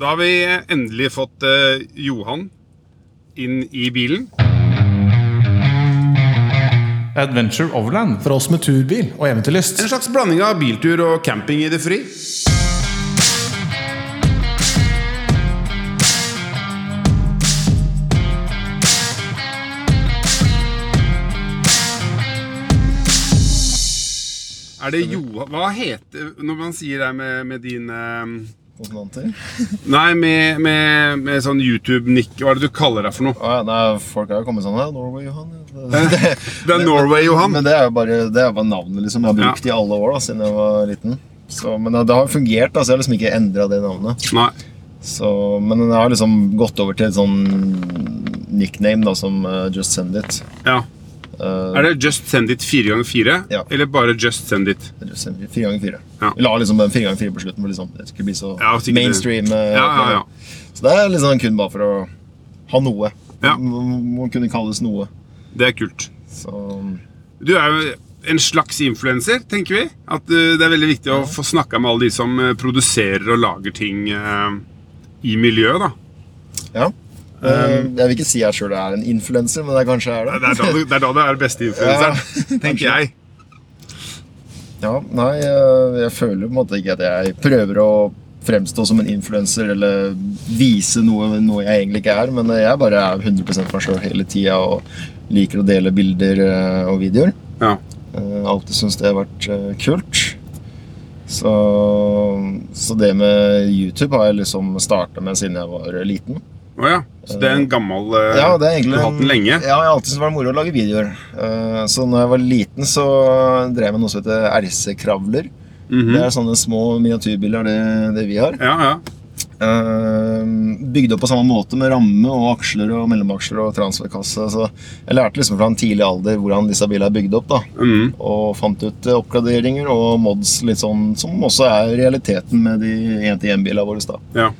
Da har vi endelig fått eh, Johan inn i bilen. Adventure Overland. For oss med turbil og eventyrlyst. En slags blanding av biltur og camping i det fri. Er det Johan Hva heter Når man sier det med, med din eh, Konsonanter? Nei, med, med, med sånn YouTube-nikk. Hva er det du kaller deg for noe? Ah, ja, nei, folk har jo kommet sånn her. Norway Johan. ja. Det, det er Norway, Johan. Men det er jo bare, det er bare navnet liksom. jeg har brukt i alle år da, siden jeg var liten. Så, men det, har fungert, da, så jeg har liksom ikke endra det navnet. Nei. Så, men jeg har liksom gått over til et sånn nickname da, som uh, Just Send It. Ja. Eh, Er det Just Send It 4x4? Ja. Eller bare Just Send It? Just Send It, 4 ganger 4 Ja. La liksom den 4 ganger 4 på slutten, for liksom, det skulle bli så Ja, mainstream. Uh, Ja, ja, ja. Så det er liksom kun bare for å ha noe. Ja. Må, kunne kalles noe. Det er kult. Så Du er jo en slags influenser, tenker vi. At uh, det er veldig viktig å få snakka med alle de som uh, produserer og lager ting uh, i miljøet, da. ja. Eh, jeg vil ikke si jeg sjøl er en influenser, men jeg kanskje er Det det. er da du, det er, da du er beste influenseren, tenker jeg. Ja, nei, jeg, jeg føler på en måte ikke at jeg prøver å fremstå som en influenser eller vise noe, noe jeg egentlig ikke er, men jeg bare er 100 meg sjøl hele tida og liker å dele bilder eh, og videoer. Ja. Alltid syntes det har vært eh, kult. Så, så det med YouTube har jeg liksom starta med siden jeg var liten. Å ja. Så det er en gammel uh, Ja, det er egentlig Du har hatt den lenge? Ja, jeg har alltid syntes det var moro å lage videoer. Uh, så når jeg var liten, så drev jeg med noe som heter RC-kravler. Mhm. Det er sånne små miniatyrbiler, det, det vi har. Ja, ja. Uh, bygd opp på samme måte med ramme og aksler og mellomaksler og transferkasse. Så jeg lærte liksom fra en tidlig alder hvordan disse bilene er bygd opp. da mm. Og fant ut oppgraderinger og mods litt sånn som også er realiteten med de 1-til-1-bilene våre. da ja.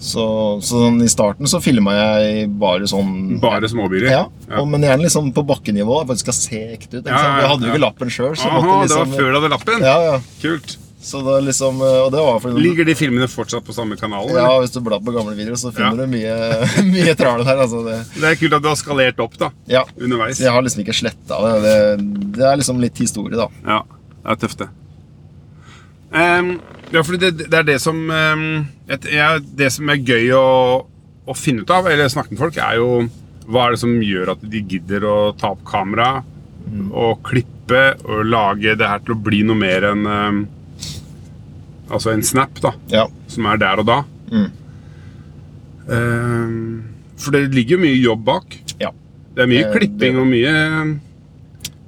Så, så sånn, i starten så filma jeg bare sånn Bare småbiler? ja, Ja. Og, men gjerne liksom på bakkenivå. For det skal se ekte ut. Ikke Ja, ja, Jeg hadde jo ikke lappen sjøl. Liksom, det liksom, var før du hadde lappen? Ja, ja. Kult. Liksom, og det var fordi Ligger de filmene fortsatt på samme kanal? ja. Hvis du blar på gamle videoer, så finner du mye, mye trale der. Altså det, Det er kult at du har skalert opp da, ja. underveis. Jeg har liksom ikke sletta det. det. Det er liksom litt historie, da. Ja, det er tøft det. Ehm, ja, for det, det er det som um, et, ja, Det som er gøy å, å finne ut av, eller snakke med folk, er jo hva er det som gjør at de gidder å ta opp kamera og klippe og lage det her til å bli noe mer enn um, Altså en snap, da, Ja. som er der og da. Mm. Um, for det ligger jo mye jobb bak. ja. Det er mye Eh, klipping det- og mye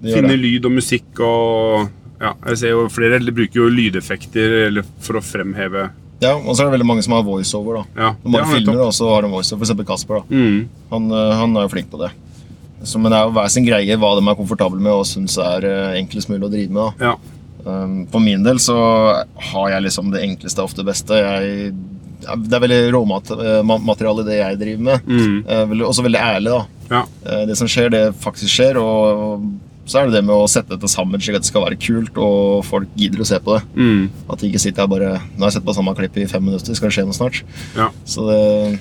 Finne lyd og musikk og ja, jeg ser jo Flere bruker jo lydeffekter for å fremheve Ja, Og så er det veldig mange som har voiceover. da Ja, De ja, filmer og så har de voiceover. For eksempel Kasper. da mm, han, eh, han er jo flink på det. Så, men det er jo hver sin greie hva de er komfortable med og syns er eh, enklest mulig å drive med. da Ja. Um, For min del så har jeg liksom det enkleste ofte beste. Jeg, det er veldig råmateriale det jeg driver med. Mm, Eh, Også veldig ærlig. da ja. Eh, Det som skjer, det faktisk skjer. Og så er det det med å sette dette sammen slik at det skal være kult, og folk gidder å se på det. Mm, At de ikke sitter her bare Nå har jeg sett på samme klipp i fem minutter, skal det skje noe snart? ja. Så det,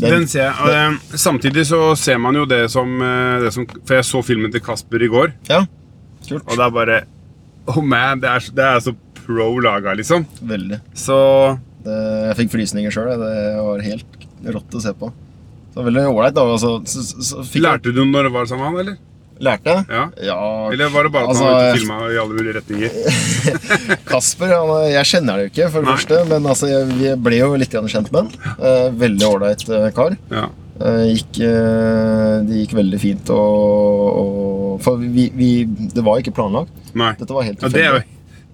det Den ser jeg. Og, eh, samtidig så ser man jo det som, eh, det som For jeg så filmen til Kasper i går, Ja, kult. og det er bare Oh man, det er, det er så pro laga, liksom. Veldig. Så Det, jeg fikk frysninger sjøl. Det var helt rått å se på. Så veldig ålreit. altså, Lærte du når det var sammen med han, eller? Lærte? Ja. Ja, Eller var det bare at altså, han var ute og filma i alle mulige retninger? Kasper han, Jeg kjenner det jo ikke, for det Nei. første. Men altså, jeg, vi ble jo litt kjent med han. Eh, veldig ålreit eh, kar. Ja. Eh, gikk, eh, det gikk veldig fint og, og For vi, vi Det var ikke planlagt. Nei. Dette var helt Ja, det, er,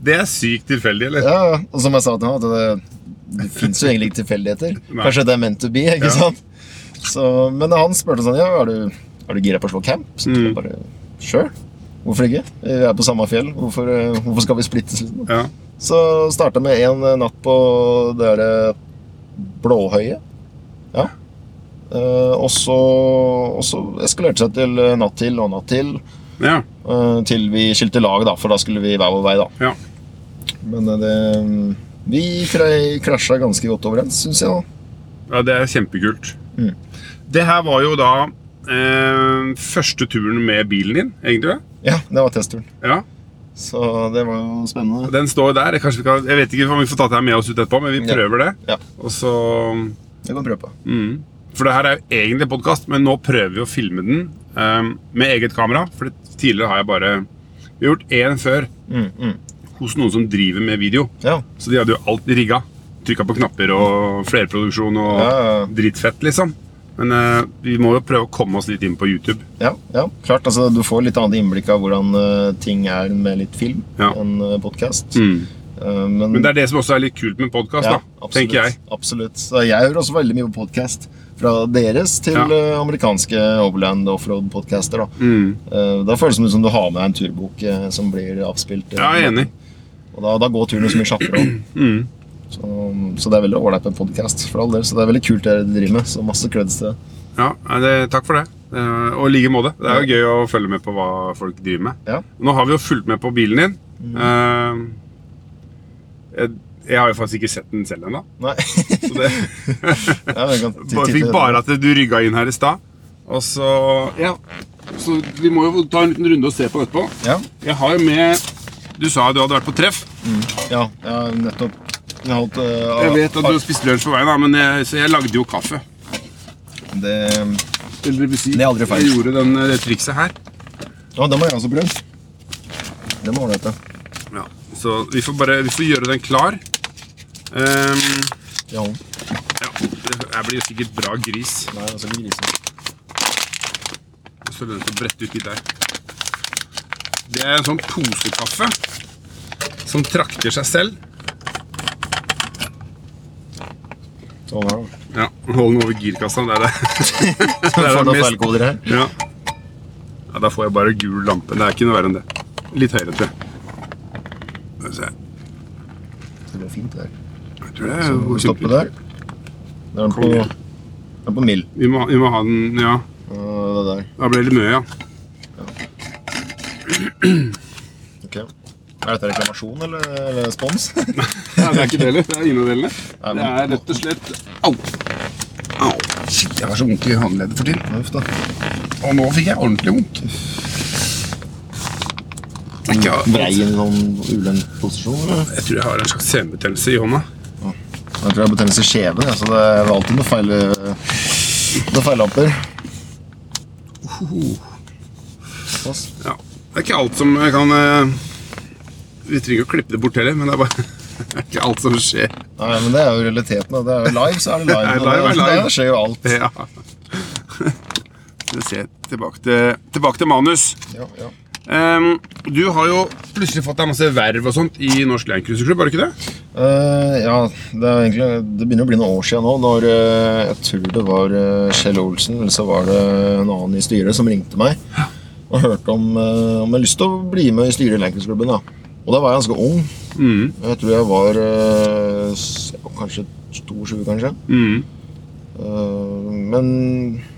det er sykt tilfeldig, eller? Ja, og som jeg sa til ham, det, det fins jo egentlig ikke tilfeldigheter. Kanskje det er meant to be. ikke sant? Så, men han spurte sånn Ja, er du, er du gira på å slå camp? Så Mm. bare Sure. Hvorfor ikke? Vi er på samme fjell. Hvorfor, eh, hvorfor skal vi splittes? Liksom? Ja. Så starta med en natt på det derre Blåhøyet. Ja. Eh, og så og så eskalerte det seg til eh, natt til og natt til. ja. eh, til vi skilte lag, da, for da skulle vi hver vår vei. da ja. Men eh, det Vi kra- krasja ganske godt overens, syns jeg. da Ja, det er kjempekult. Mm. Det her var jo da eh, første turen med bilen din, egentlig. Ja, det var testturen. Ja, Så det var jo spennende. Den står der. Jeg, vi kan, jeg vet ikke om vi får tatt her med oss ut etterpå, men vi Ja. prøver det. Ja, Og så det kan vi prøve på. mm. For det her er jo egentlig podkast, men nå prøver vi å filme den eh, med eget kamera. For tidligere har jeg bare Vi har gjort én før Mm, mm. hos noen som driver med video. Ja. Så de hadde jo alt rigga. Trykka på knapper og flerproduksjon og Ja, ja, ja. dritfett, liksom. Men uh, vi må jo prøve å komme oss litt inn på YouTube. Ja, ja, klart. Altså, du får litt annet innblikk av hvordan uh, ting er med litt film Ja. enn uh, podkast. Mm. Men det er det som også er litt kult med podkast, ja, da. Tenker jeg. Absolutt. Så jeg hører også veldig mye på podkast. Fra deres til eh, amerikanske overland offroad-podcaster. Da. Mm. Eh, da føles det som du har med deg en turbok eh, som blir avspilt. eh, Ja, jeg er enig. Og da, da går turen så mye kjappere òg. Mm. Så, så det er veldig ålreit med podkast. For all del. Så det er veldig kult det dere driver med. Så masse creds til det. Ja, det, takk for det. Eh, Og i like måte. Det er jo gøy å følge med på hva folk driver med. Ja. Nå har vi jo fulgt med på bilen din. Mm. Eh, jeg, jeg har jo faktisk ikke sett den selv ennå. Nei. Så det jeg fikk bare at du rygga inn her i stad. Og så Ja. Så vi må jo ta en liten runde og se på etterpå. Ja. Jeg har jo med Du sa du hadde vært på treff. ja, ja, nettopp. Jeg har holdt, uh, Jeg vet at du spiste lunsj på veien, men jeg, så jeg lagde jo kaffe. det, Eller det si, Det er aldri feil. Jeg gjorde den, det trikset her. Ja, den må jeg også prøve. Det må ålreit, det. Ja, så vi får bare vi får gjøre den klar. Um, Ja. ja, det blir sikkert bra gris. Nei, altså ikke grisen. Så den får brette ut litt der. Det er en sånn posekaffe som trakter seg selv. Ja, Hold den over girkassa. Det er det. det er det feilkoder her. Ja. ja, Da får jeg bare gul lampe. Det er ikke noe verre enn det. Litt høyere, tror jeg. Skal vi se. Det blir fint, der. Jeg tror det er Så stopper stoppe der. Det er den på, den på mild. Vi må, vi må ha den Ja, Og det der. da ble det litt mye, ja. Ok. Er dette reklamasjon eller, eller spons? Nei, det er ikke det heller. Det er ingen av delene. Det er rett og slett Au! Au. Shit, jeg har så vondt i håndleddet for tiden. Uff da. Og nå fikk jeg ordentlig vondt. Vrei i en sånn ulendt posisjon, eller? Jeg tror jeg har en slags senebetennelse i hånda. Jeg tror jeg har betennelse i kjeven, ja, så det er alltid noe feil Noe feillamper. Såpass. Ja. Det er ikke alt som kan eh, Vi trenger ikke å klippe det bort heller, men det er bare det er ikke alt som skjer. Nei, men det er jo realiteten. Det er jo live, så er det live. Det er live, live. Det skjer jo alt. Ja. Skal vi se Tilbake til, tilbake til manus. Ja, ja. Um, du har jo plutselig fått deg masse verv og sånt i Norsk Landcruiserklubb, har du ikke det? Uh, ja, det er egentlig Det begynner å bli noen år siden nå. Når uh, jeg tror det var uh, Kjell Olsen, eller så var det en annen i styret, som ringte meg og hørte om, om jeg hadde lyst til å bli med i styret i Lankingsklubben. Og da var jeg ganske ung. Mm. Jeg tror jeg var eh, kanskje 22, kanskje. Mm. Eh, men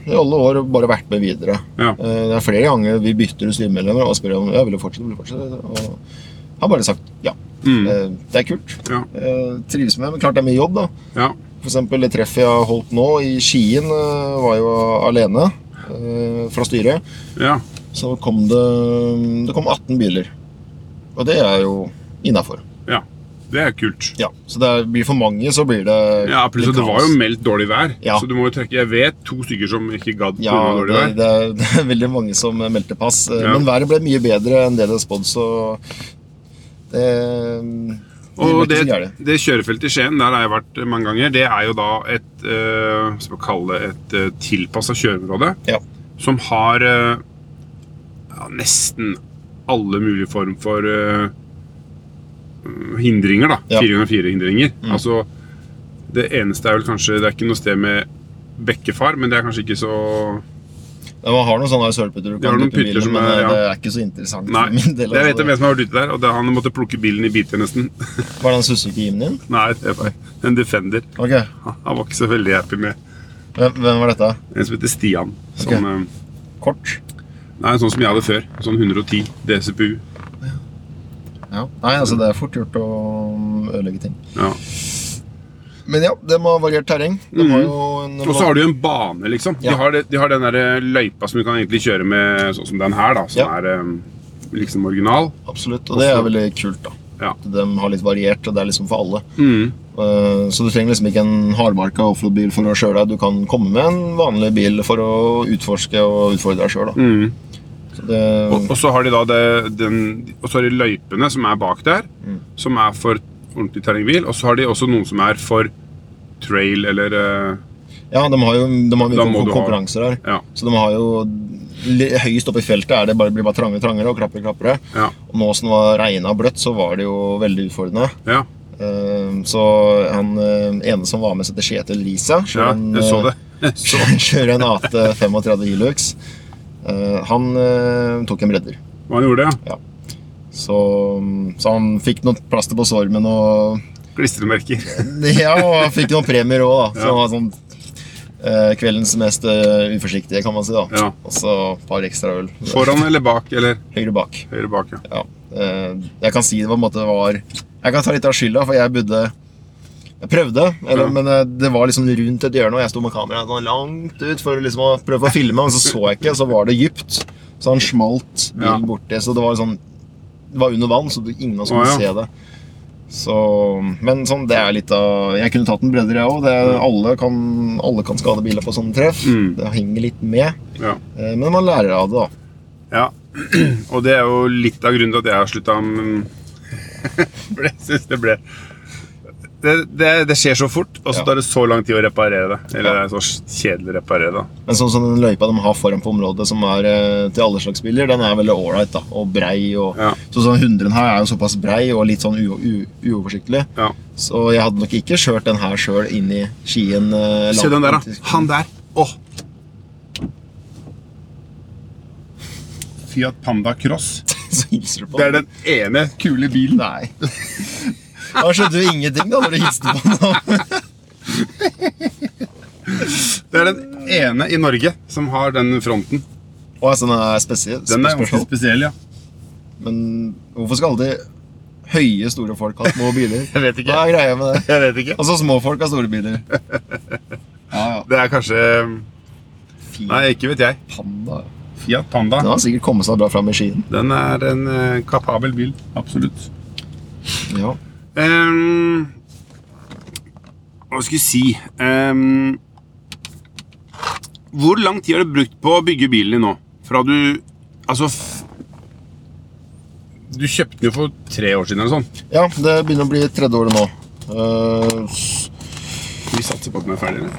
i alle år bare vært med videre. Ja. Eh, det er flere ganger vi bytter styremedlemmer og spør om jeg vil fortsette. Vil fortsette og jeg har bare sagt ja. Mm. Eh, det er kult. Ja. Jeg trives med det, men klart det er mye jobb, da. ja. Eksempel det treffet jeg har holdt nå i Skien, eh, var jo alene eh, fra styret. ja. Så kom det, det kom 18 biler. Og det er jo innafor. Ja. Det er kult. Ja, så det er, blir for mange, så blir det Ja, plutselig litt Det var jo meldt dårlig vær, Ja. så du må jo trekke Jeg vet to stykker som ikke gadd pga. Ja, dårlig vær. det, er, det er veldig mange som meldte pass. eh, Ja. Men været ble mye bedre enn det det spådd, så det, det Og det, det kjørefeltet i Skien, der har jeg vært mange ganger, det er jo da et øh, Skal vi kalle det et øh, tilpassa kjøreområde Ja. som har øh, ja, nesten alle mulige form for uh, hindringer, da. Ja. 4x4-hindringer. Mm. Altså, det eneste er vel kanskje Det er ikke noe sted med bekkefar, men det er kanskje ikke så Ja, Man har noen sånne sølvputter du kan dyppe bilen, som men er- eh, ja. det er ikke så interessant Nei. for min del. Jeg vet altså. hvem som har vært ute der, og det, han måtte plukke bilen i biter, nesten. Var det en Suzuki Jimny din? Nei, det var en Defender. Ok, Han var ikke så veldig happy med hvem, var dette? en som heter Stian. Som, Ok. eh, Kort? Nei, sånn som jeg hadde før. Sånn 110 DCPU. Ja. Nei, altså det er fort gjort å ødelegge ting. Ja. Men ja, de har variert terreng. En, Og så har du jo en bane, liksom. De har, det, de har den der eh, løypa som du kan egentlig kjøre med, sånn som den her, da. Som Ja. er eh, liksom original. Absolutt, og det er veldig kult. da. Ja. De har litt variert, og det er liksom for alle. Mm. Så du trenger liksom ikke en hardmarka offroad-bil for å kjøre deg. Du kan komme med en vanlig bil for å utforske og utfordre deg sjøl. Mm. Det, Og, og så har de da det, den, og så har de løypene som er bak der, Mm. som er for ordentlig terrengbil. Og så har de også noen som er for trail eller eh, ja, de har jo de har mye konkurranser her. Ja. Så de har jo Høyest oppe i feltet er det bare, blir bare trangere trangere og klappere krappere. Ja. Og nå som det var regna og bløtt, så var det jo veldig utfordrende. Ja, Eh, Så han eh, ene som var med, heter Kjetil Lisa. ja kjører en, jeg så eh, det. Jeg så. Kjører en AT 35 Hilux. Eh, Han eh, tok en bredder. Han gjorde, det? ja. Så, så han fikk noe plaster på sormen og Klistremerker. Ja, og han fikk noen premier òg, da. Så Ja. sånn eh, kveldens mest uforsiktige, kan man si. da Ja. Og så et par ekstra øl. Foran eller bak? Eller Høyre bak. høyre bak, ja. Ja. Jeg kan si det på en måte var Jeg kan ta litt av skylda, for jeg bodde Jeg prøvde, eller, Ja. men eh, det var liksom rundt et hjørne, og jeg sto med kameraet sånn langt ut for liksom å prøve å filme, men så så jeg ikke, så var det dypt. Så han smalt bilen Ja. borti, så det var sånn Det var under vann, så ingen av oss kunne se det. Så, men sånn, det er litt av Jeg kunne tatt en bredere, jeg òg. Alle, kan- alle kan skade biler på sånne treff. Mm. Det henger litt med. ja. Eh, Men man lærer av det, da. Ja, og det er jo litt av grunnen til at jeg har slutta For jeg synes det ble det, det, det skjer så fort, og så Ja. tar det så lang tid å reparere det. Eller Ja. det er så kjedelig å reparere det. Men sånn som den løypa de har foran på området, som er eh, til alle slags biler, den er veldig ålreit og brei. Og, Ja. Så sånn 100 her er jo såpass brei og litt sånn uoversiktlig. Ja. Så jeg hadde nok ikke kjørt den her sjøl inn i Skien. eh, Se den der, da. Han der. Åh. Fiat Panda Cross. Så hilser du på Det er den ene kule bilen. Nei. Da skjønte du ingenting da når du hilste på den. Det er den ene i Norge som har den fronten. Og den er spesiell. Den er ganske spesiell, ja. Men hvorfor skal alltid høye, store folk ha små biler? Jeg vet ikke. Hva er greia med det? Jeg vet ikke. Altså, små folk har store biler. Ja, ja. Det er kanskje Fiat Nei, ikke vet jeg. Panda. Fiat Panda. Den har sikkert kommet seg bra fram i Skien. Den er en eh, kapabel bil. Absolutt. Ja. Ehm, hva skal jeg si um, Hvor lang tid har du brukt på å bygge bilen din nå? Fra du Altså Du kjøpte den jo for tre år siden eller sånn. ja, det begynner å bli tredje året nå. Uh, Vi satser på at den er ferdig. eller?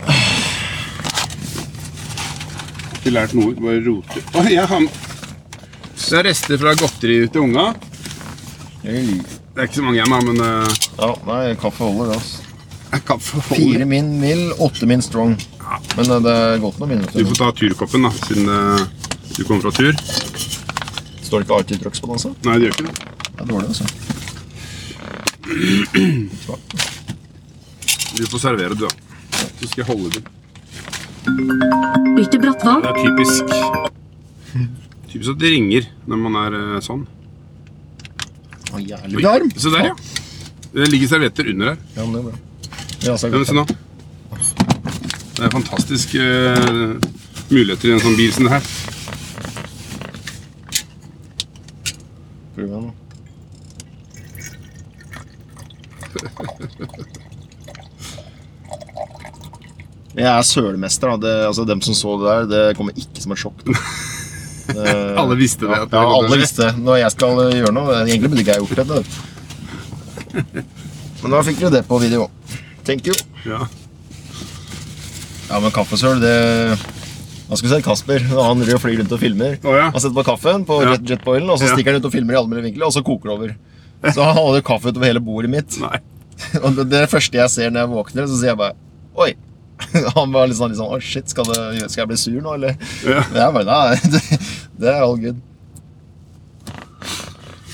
Ikke lært noe. Bare roter. Oh, jeg har Det er rester fra godteri til unga. Det er ikke så mange hjemme, men uh, ja, nei, kaffe holder, det. altså. kaffe Fire min mild, åtte min strong. Men eh, det er godt med Du minutter. får ta turkoppen, da, siden eh, du kommer fra tur. Står det ikke alltid Trucks på den, altså? Nei, det gjør ikke det. Det er dårlig, altså. Du får servere, du, da. Så skal jeg holde den. Bytt til Brattvoll. Det er typisk Typisk at det ringer når man er eh, sånn. Å, jævlig varm. Se der, ja. Det ligger servietter under her. Ja, men det er bra. Ja, så er men det se nå. Det er fantastiske eh, muligheter i en sånn bil som det her. Prøv igjen, da. Jeg er sølmester. da. Det, altså, dem som så det der, det kommer ikke som et sjokk. Da. Alle visste det. ja, alle visste det. Når jeg skal gjøre noe Egentlig burde ikke jeg gjort det. Men da fikk dere det på video. Thank you. Ja. Ja, men kaffesøl, det Hva skal vi si, Kasper han rød flyr rundt og filmer. Oh, ja. Han setter på kaffen på Ja. jetboilen, og så stikker han ut og filmer i alle vinkler, og så koker det over. Så han hadde kaffe utover hele bordet mitt. Nei. Og det, det første jeg ser når jeg våkner, så sier jeg bare Oi. Han var litt sånn, liksom, oh, shit, skal, det, skal jeg bli sur nå, eller? Ja. Men jeg bare Nei, det, det er all good.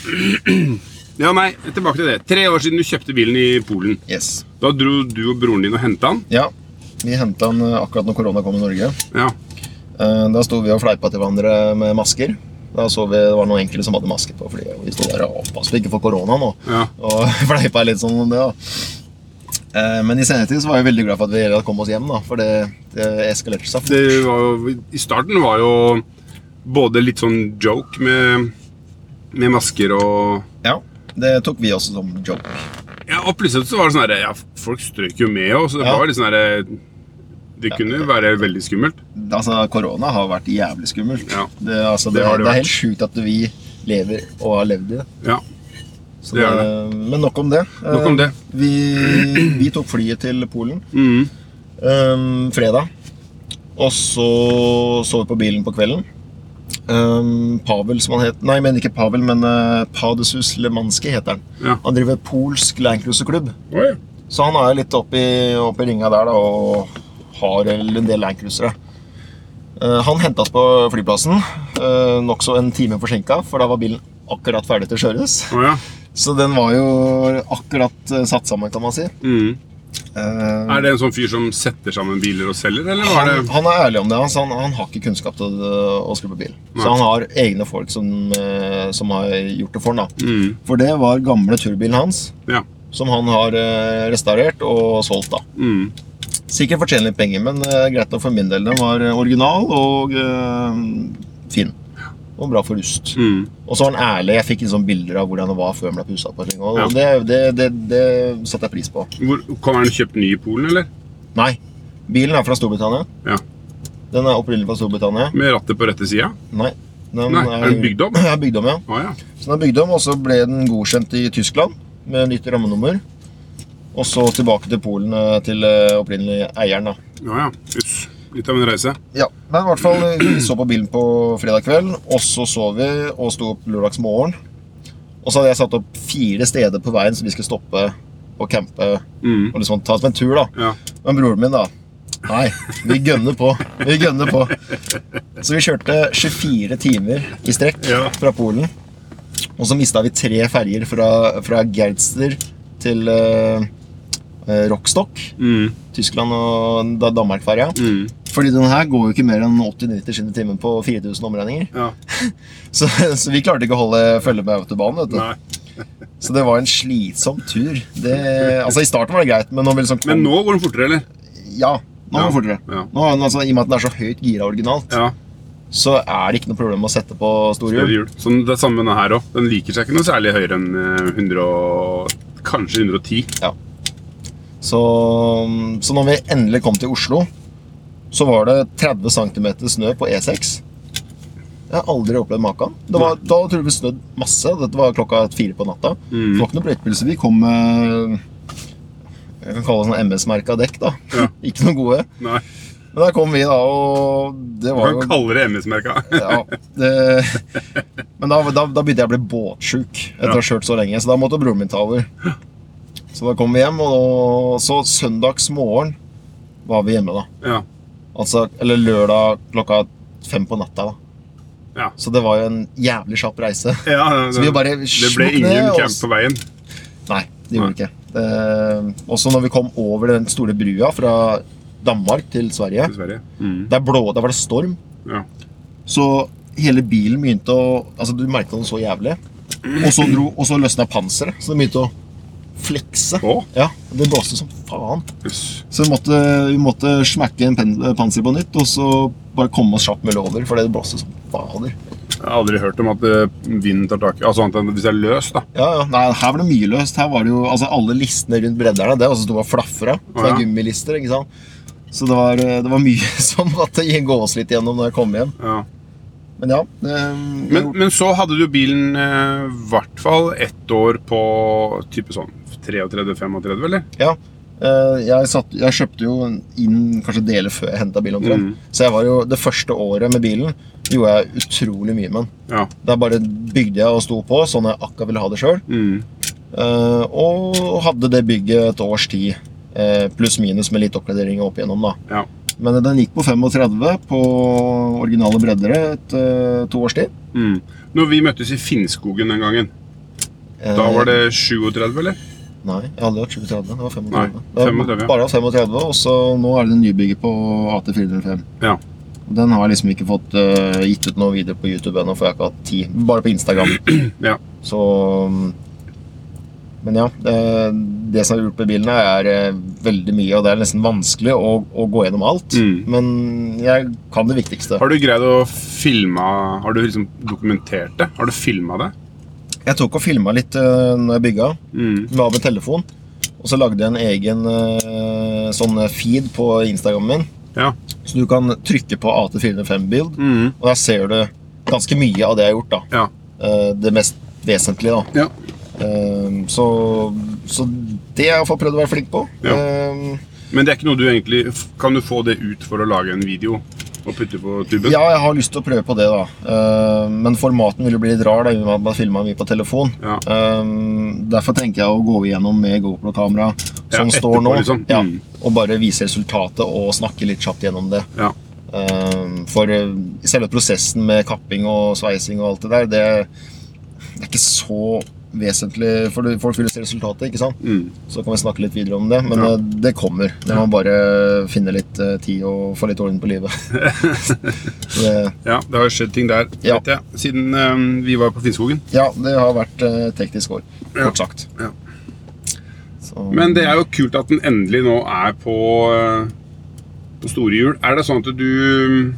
ja, nei, tilbake til det. Tre år siden du kjøpte bilen i Polen. Yes. Da dro du og broren din og henta den. Ja. Vi henta den eh, akkurat når korona kom i Norge. Ja. Eh, Da sto vi og fleipa til hverandre med masker. Da så vi, Det var noen enkelte som hadde masker på, fordi vi sto der og pass på ikke for korona nå. Ja. Og fleipa litt sånn om det. da Men i senere tid så var jeg veldig glad for at vi kommet oss hjem, da, for det, det eskalerte seg. fort. Det var jo, I starten var jo både litt sånn joke med, med masker og Ja, det tok vi også som joke. Ja, og plutselig så var det sånn herre Ja, folk strøk jo med, òg, så det Ja. var litt sånn herre Det kunne være veldig skummelt. Altså, korona har vært jævlig skummelt. Ja. Det, altså, Det det det er helt sjukt at vi lever og har levd i det. Ja. Det er Men nok om det. Nok om det. Eh, Vi, vi tok flyet til Polen mm. um, fredag. Og så så vi på bilen på kvelden. Um, Pavel, som han het Nei, men ikke Pavel, men uh, Padesus Lemanski heter han. Ja. Han driver polsk landcruiserklubb. Oi. Så han er litt oppi, oppi ringa der da, og har en del landcruisere. Uh, han henta oss på flyplassen, uh, nokså en time forsinka, for da var bilen akkurat ferdig til å kjøres. Oh, ja. Så den var jo akkurat eh, satt sammen, kan man si. Mm. Uh, Er det en sånn fyr som setter sammen biler og selger, eller var han, det han er ærlig om det. Han, han, han har ikke kunnskap til å, å på bil. Nei. Så han har egne folk som, eh, som har gjort det for han. da. Mhm. For det var gamle turbilen hans, Ja. som han har restaurert og solgt. da. Mm. Sikkert fortjener litt penger, men greit nok for min del. Den var original og uh, fin. Og bra for rust. Mm. Og så var han ærlig. Jeg fikk sånn bilder av hvordan det var før den ble pussa på. og Ja. det, det, det, det satte jeg pris på. Hvor, har han kjøpt ny i Polen, eller? Nei. Bilen er fra Storbritannia. Ja. Den er opprinnelig fra Storbritannia. Med rattet på rette sida? Nei. Den Nei, er den bygd om? Ja, bygd om, ja. Ah, ja. Så den er bygd om, og så ble den godkjent i Tyskland med nytt rammenummer. Og så tilbake til Polen eh, til eh, opprinnelig eieren. da. Ja, ja. Litt av en reise. Ja, men i hvert fall eh, Vi så på bilen på fredag kveld, og så sov vi og sto opp lørdags morgen. Og så hadde jeg satt opp fire steder på veien som vi skulle stoppe og campe Mm. og liksom ta oss en tur. da. Ja. Men broren min, da Nei, vi gønner på. Vi gønner på. Så vi kjørte 24 timer i strekk Ja. fra Polen. Og så mista vi tre ferjer fra, fra Geirster til eh, eh, Rockstock. Mm. Tyskland og da Danmark-ferja. Mhm. Fordi den her går jo ikke mer enn 80-90 km i timen på 4000 omregninger. Ja. Så, så vi klarte ikke å holde følge med autobanen. vet du. Nei. Så det var en slitsom tur. Det, altså I starten var det greit, men nå, liksom Men nå går den fortere, eller? Ja, nå går den fortere. ja. Nå, altså, I og med at den er så høyt gira originalt, Ja. så er det ikke noe problem å sette på store hjul. Sånn, det samme med denne her òg. Den liker seg ikke noe særlig høyere enn eh, 100 og, kanskje 110. Ja. Så, så når vi endelig kom til Oslo, så var det 30 cm snø på E6. Jeg har aldri opplevd maken. Det var, da tror jeg vi snødd masse. Dette var klokka fire på natta. Det var ikke noe vi kom med jeg kan kalle det sånn MS-merka dekk. da. Ja. ikke noe gode. Nei, Men der kom vi, da, og det Du var kan jo kalle det MS-merka. ja, det, Men da, da, da begynte jeg å bli båtsjuk etter å ha kjørt så lenge, så da måtte broren min ta over. Så da kom vi hjem, og så søndagsmorgen var vi hjemme, da. Ja. Altså, eller lørdag klokka fem på natta. da. Ja. Så det var jo en jævlig kjapp reise. ja Så vi bare det ble ingen camp på veien. Nei, det gjorde vi ikke. Eh, også når vi kom over den store brua fra Danmark til Sverige, Dessverre. Mm. der, blå, der var det storm. Ja. Så hele bilen begynte å Altså, du merket den så jævlig. Og så, dro, og så løsna panseret, så det begynte å flekse. Å? Ja, Det blåste som faen. Så vi måtte, vi måtte smekke en pen, panser på nytt, og så bare komme oss kjapt mulig over, fordi det blåste som fader. Jeg har aldri hørt om at eh, vinden tar tak i Altså annet enn hvis det er løst, da. Ja, ja, nei, Her var det mye løst. Her var det jo, altså Alle listene rundt bredderne det også sto og flafra. Å, Sånne ja. gummilister. ikke sant? Så det var, det var mye som måtte gås litt gjennom når jeg kom hjem. Ja. Men ja. Det, Men, men så hadde du bilen eh, i hvert fall ett år på type sånn 33-35, eller? Ja. eh, Jeg, satt, jeg kjøpte jo inn kanskje deler før jeg henta bilen. Mm. Så jeg var jo, det første året med bilen gjorde jeg utrolig mye med den. Ja. Der bare bygde jeg og sto på sånn jeg akkurat ville ha det sjøl. Mm. og hadde det bygget et års tid. Uh, Pluss minus med litt oppgradering opp igjennom. da. ja. Men den gikk på 35 på originale breddere et uh, to års tid. Mm. Når vi møttes i Finnskogen den gangen, da var det 37, eller? Nei, jeg hadde vært 37. Det var 35. Nei, det var 35, ja. Bare 35, og så nå er det en nybygget på AT405. Ja. Den har jeg liksom ikke fått uh, gitt ut noe videre på YouTube ennå, for jeg har ikke hatt tid. Bare på Instagram. ja. Så Men ja, Det, det som er gjort bilen, her er eh, veldig mye, og det er nesten vanskelig å, å gå gjennom alt. Mm. Men jeg kan det viktigste. Har du greid å filme Har du liksom dokumentert det? Har du filma det? Jeg tok og filma litt uh, når jeg bygga, Mm. Var med telefon. Og så lagde jeg en egen uh, sånn feed på Instagrammen min. Ja. Så du kan trykke på AT405-bild, Mm. og der ser du ganske mye av det jeg har gjort. da. Ja. Uh, det mest vesentlige, da. ja. Uh, så, så det har jeg iallfall prøvd å være flink på. Ja. Eh, Men det er ikke noe du egentlig Kan du få det ut for å lage en video og putte på tuben? ja, jeg har lyst til å prøve på det, da. Eh, men formaten vil jo bli litt rar, da, i og med at man filma mye på telefon. Ja. Eh, derfor tenker jeg å gå igjennom med GoPro-kamera Ja, som står nå, liksom. ja, Mm. og bare vise resultatet og snakke litt kjapt gjennom det. Ja. Eh, for selve prosessen med kapping og sveising og alt det der, det, det er ikke så vesentlig, for folk vil se resultatet, ikke sant? Mm. Så kan vi snakke litt videre om det, men Ja. eh, det kommer. Det må bare finne litt eh, tid og få litt orden på livet. Det, ja, det har skjedd ting der, Ja. vet jeg. Siden um, vi var på Finnskogen. ja, det har vært uh, teknisk år, Ja. kort sagt. Ja. Så, Men det er jo kult at den endelig nå er på, uh, på store hjul. Er det sånn at du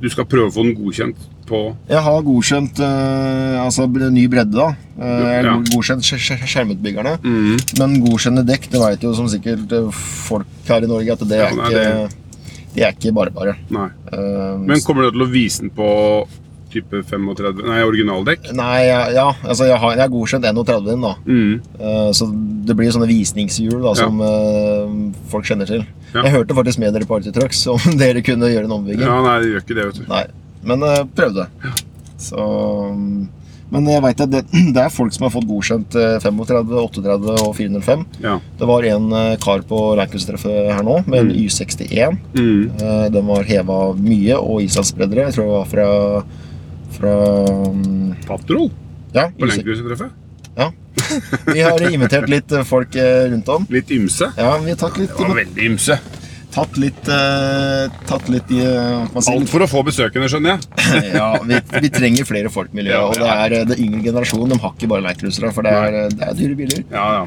Du skal prøve å få den godkjent på jeg har godkjent eh, altså ny bredde, da. Eh, Ja. godkjent skjer- skjer- skjermutbyggerne. mm. Men godkjenne dekk, det vet jo som sikkert eh, folk her i Norge, at det Ja, er nei, ikke De er ikke bare bare. Eh, Men kommer du til å vise den på type 35 Nei, originaldekk? Nei, ja, ja altså jeg har, jeg har godkjent 31 din, da. Mm. Uh, Så det blir sånne visningshjul da, som eh, folk kjenner til. Ja. Jeg hørte faktisk med dere på Trucks om dere kunne gjøre en ombygging. Ja, nei, det gjør ikke det, vet du. Nei, men uh, prøvde. Så, mm, men jeg vet at det, det er folk som har fått godkjent eh, 35, 38 og 405. Ja. Det var en eh, kar på Lancaster-treffet her nå med en Y61. Mm. Eh, Den var heva mye og islandsbreddere. Jeg tror det var fra, fra mm, Patrol Ja, på Y6. Lenkruset-treffet. ja. Vi har invitert litt eh, folk eh, rundt om. Litt ymse. Ja, vi har tatt litt, Det var veldig ymse. Tatt litt, uh, tatt litt i uh, si, Alt for å få besøkende, skjønner jeg. ja, vi, vi trenger flere folk i miljøet. Ja, Og det er eh, det yngre generasjonen. De har ikke bare leikcruisere, for det er, eh, det er dyre biler. Ja, ja.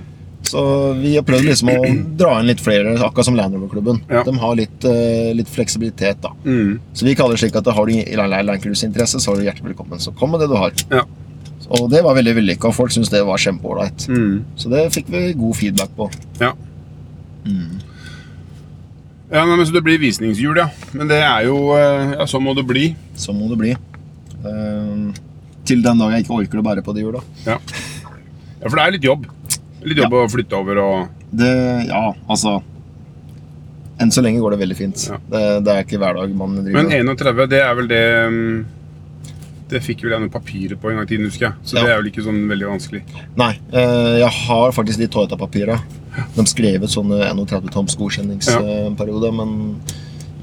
Så vi har prøvd liksom å dra inn litt flere, akkurat som Land Rover-klubben. Ja. De har litt, eh, litt fleksibilitet, da. Mm. Så vi kaller det slik at har du Land Cruise-interesse, så er du hjertelig velkommen. Så kom med det du har. Ja. Og det var veldig vellykka, og folk syntes det var kjempeålreit. Mm. Så det fikk vi god feedback på. Ja. Ja, nei, men Så det blir visningshjul, ja. Men det er jo eh, Ja, sånn må det bli. Sånn må det bli. Eh, til den dag jeg ikke orker å bære på de hjula. Ja. ja, for det er litt jobb. Litt jobb å flytte over og Det, ja, altså Enn så lenge går det veldig fint. Ja. Det, det er ikke hver dag man driver Men 31, det er vel det mm, Det fikk vel jeg noen papirer på en gang i tiden, husker jeg. Så Ja. det er vel ikke sånn veldig vanskelig. Nei, eh, jeg har faktisk de Toyota-papira. De skrev ut sånne 31 toms godkjenningsperiode, men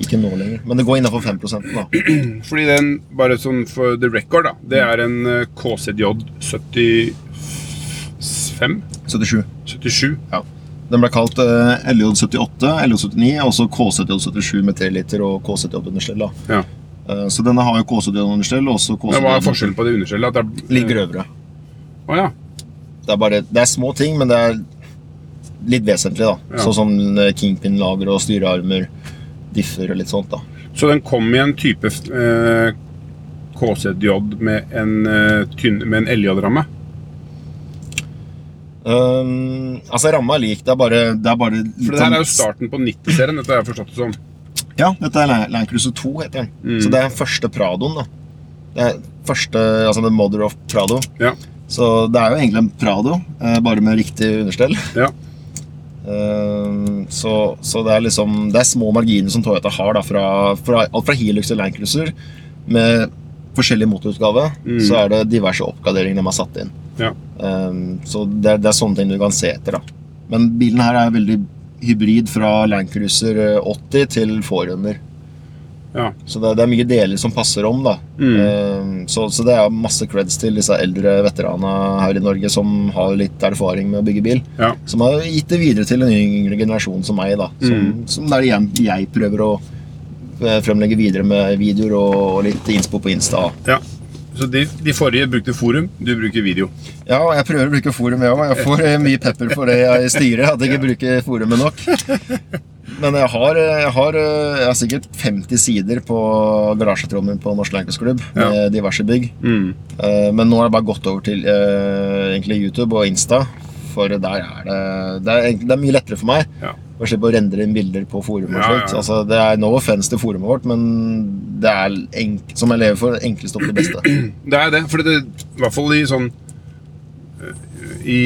ikke nå lenger. Men det går innenfor 5 da. Fordi den, bare sånn for the record, da, det er en KZJ 75? 77. 77. Ja. Den ble kalt eh, LJ78, LJ79 og så KZJ77 med 3 liter og KZJ understell. Ja. Eh, Så denne har jo Men Hva er forskjellen på det underskjellet? At det er Litt grøvere. Oh, ja. Det er, bare, det er små ting, men det er litt vesentlig. da. Ja. Sånn som eh, kingpin-lager og styrearmer, differ og litt sånt. da. Så den kom i en type eh, KCJ med en, eh, en LJ-ramme? Um, altså, ramma er lik. Det er bare, det er bare For det her er jo starten på 90-serien, dette har jeg forstått det som. Ja, dette er Land- Cruiser 2, heter den. Mm. Så det er første Pradoen. da. Det er første, altså The Mother of Prado. Ja. Så det er jo egentlig en Prado, eh, bare med riktig understell. ja. Um, så, så det er liksom Det er små marginer som Toyota har, da, fra, fra, alt fra Hilux til Land Cruiser. Med forskjellig motorutgave, Mm. så er det diverse oppgraderinger de har satt inn. ja. Um, så det er, det er sånne ting du kan se etter. da. Men bilen her er veldig hybrid fra Land Cruiser eh, 80 til Forerunner. ja. Så det, det er mye deler som passer om. da. Mm. Um, så, så det er masse creds til disse eldre veteranene her i Norge som har litt erfaring med å bygge bil. ja. Som har gitt det videre til en yngre generasjon som meg. da. Som, Mm. som det er igjen jeg prøver å eh, fremlegge videre med videoer og, og litt innspo på Insta. ja. Så de, de forrige brukte forum, du bruker video. Ja, og jeg prøver å bruke forum, jeg òg. Jeg får eh, mye pepper for det jeg styrer, at jeg ikke bruker forumet nok. Men jeg har, jeg har, eh, jeg har sikkert 50 sider på garasjetrommen på Norsk Lankersklubb Ja. med diverse bygg. Mm. Eh, Men nå har jeg bare gått over til eh, egentlig YouTube og Insta, for der er det Det er, det er mye lettere for meg. Ja. Å slippe å rendre inn bilder på forumet. og Ja, ja. Altså, det er no offense til forumet vårt, men det er enk som lever for, det enkleste opp det beste. Det er det, for det, i hvert fall i sånn eh, i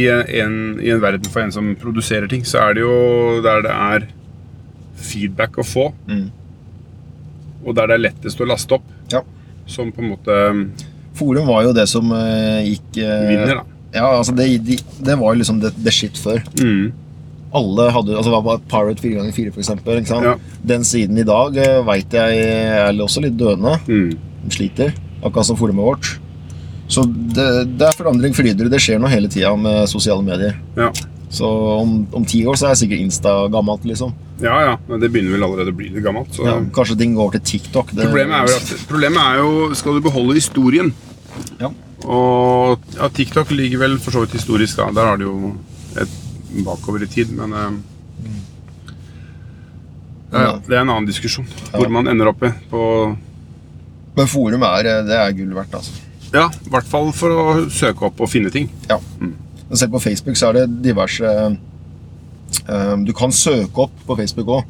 en, I en verden for en som produserer ting, så er det jo der det er feedback å få, Mm. og der det er lettest å laste opp, Ja. som på en måte Forum var jo det som eh, gikk eh, vinner, da. Ja, altså det, de, det var jo liksom the, the shit før. Mm. Alle hadde altså det var Pirate 4x4, for eksempel. Ikke sant? Ja. Den siden i dag uh, veit jeg er også litt døende. Mm. De sliter, akkurat som forumet vårt. Så det, det er forandring fryder. Det skjer noe hele tida med sosiale medier. Ja. Så om, om ti år så er sikkert Insta gammelt, liksom. ja, ja, men det begynner vel allerede å bli litt gammelt. Så. Ja, kanskje ting går til TikTok. Det, Problemet er, at, problemet er jo Skal du beholde historien? Ja. Og ja, TikTok ligger vel for så vidt historisk, da. Der har du jo et bakover i tid, men eh, ja, ja, Det er en annen diskusjon. Hvor man ender opp i. På, Men forum er, eh, det er gull verdt, altså. ja, I hvert fall for å søke opp og finne ting. Ja. Mm. selv på Facebook så er det diverse eh, Du kan søke opp på Facebook òg.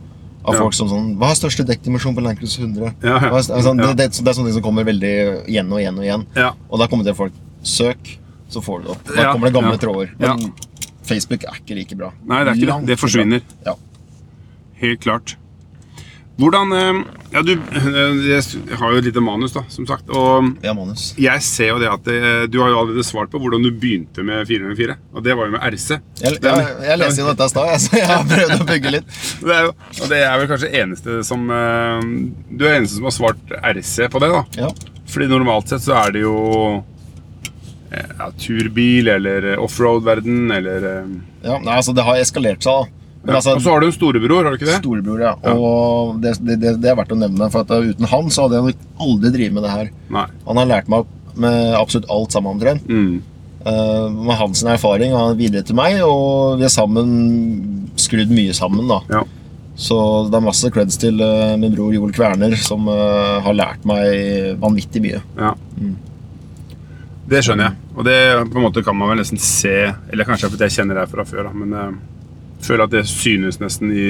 Av Ja. folk som sånn Hva er største dekkdimensjon på Land Cruiser 100? Ja, ja. Er, altså, Ja. det, det, er sånne ting som kommer veldig igjen og igjen og igjen. Ja. Og da kommer det folk Søk, så får du det opp. Da kommer det gamle tråder. Men Facebook er ikke like bra. Nei, det er ikke Langt det. Det forsvinner. Ja. Helt klart. Hvordan eh, Ja, du eh, Jeg har jo et lite manus, da, som sagt. Og ja, manus. jeg ser jo det at det, du har jo allerede svart på hvordan du begynte med 404. Og det var jo med RC. Jeg, jeg, jeg leste jo dette i stad, så jeg har prøvd å bygge litt. Det er jo, og det er vel kanskje eneste som eh, Du er eneste som har svart RC på det, da. Ja. Fordi normalt sett så er det jo eh, ja, turbil eller eh, offroad-verden eller eh, Ja, nei, altså Det har eskalert seg, da. Men ja. altså, Og så har du en storebror, har du ikke det? Storebror, ja. Og det, det, det, er verdt å nevne. For at uten han så hadde jeg nok aldri drevet med det her. Nei. Han har lært meg opp med absolutt alt sammen omtrent. Mm. Uh, med hans erfaring har han videre til meg, og vi har sammen skrudd mye sammen. da Ja. Så det er masse creds til uh, min bror Joel Kverner, som uh, har lært meg vanvittig mye. ja. Det skjønner jeg. Og det på en måte kan man vel nesten se Eller kanskje fordi jeg kjenner deg fra før, da, men jeg føler at det synes nesten i,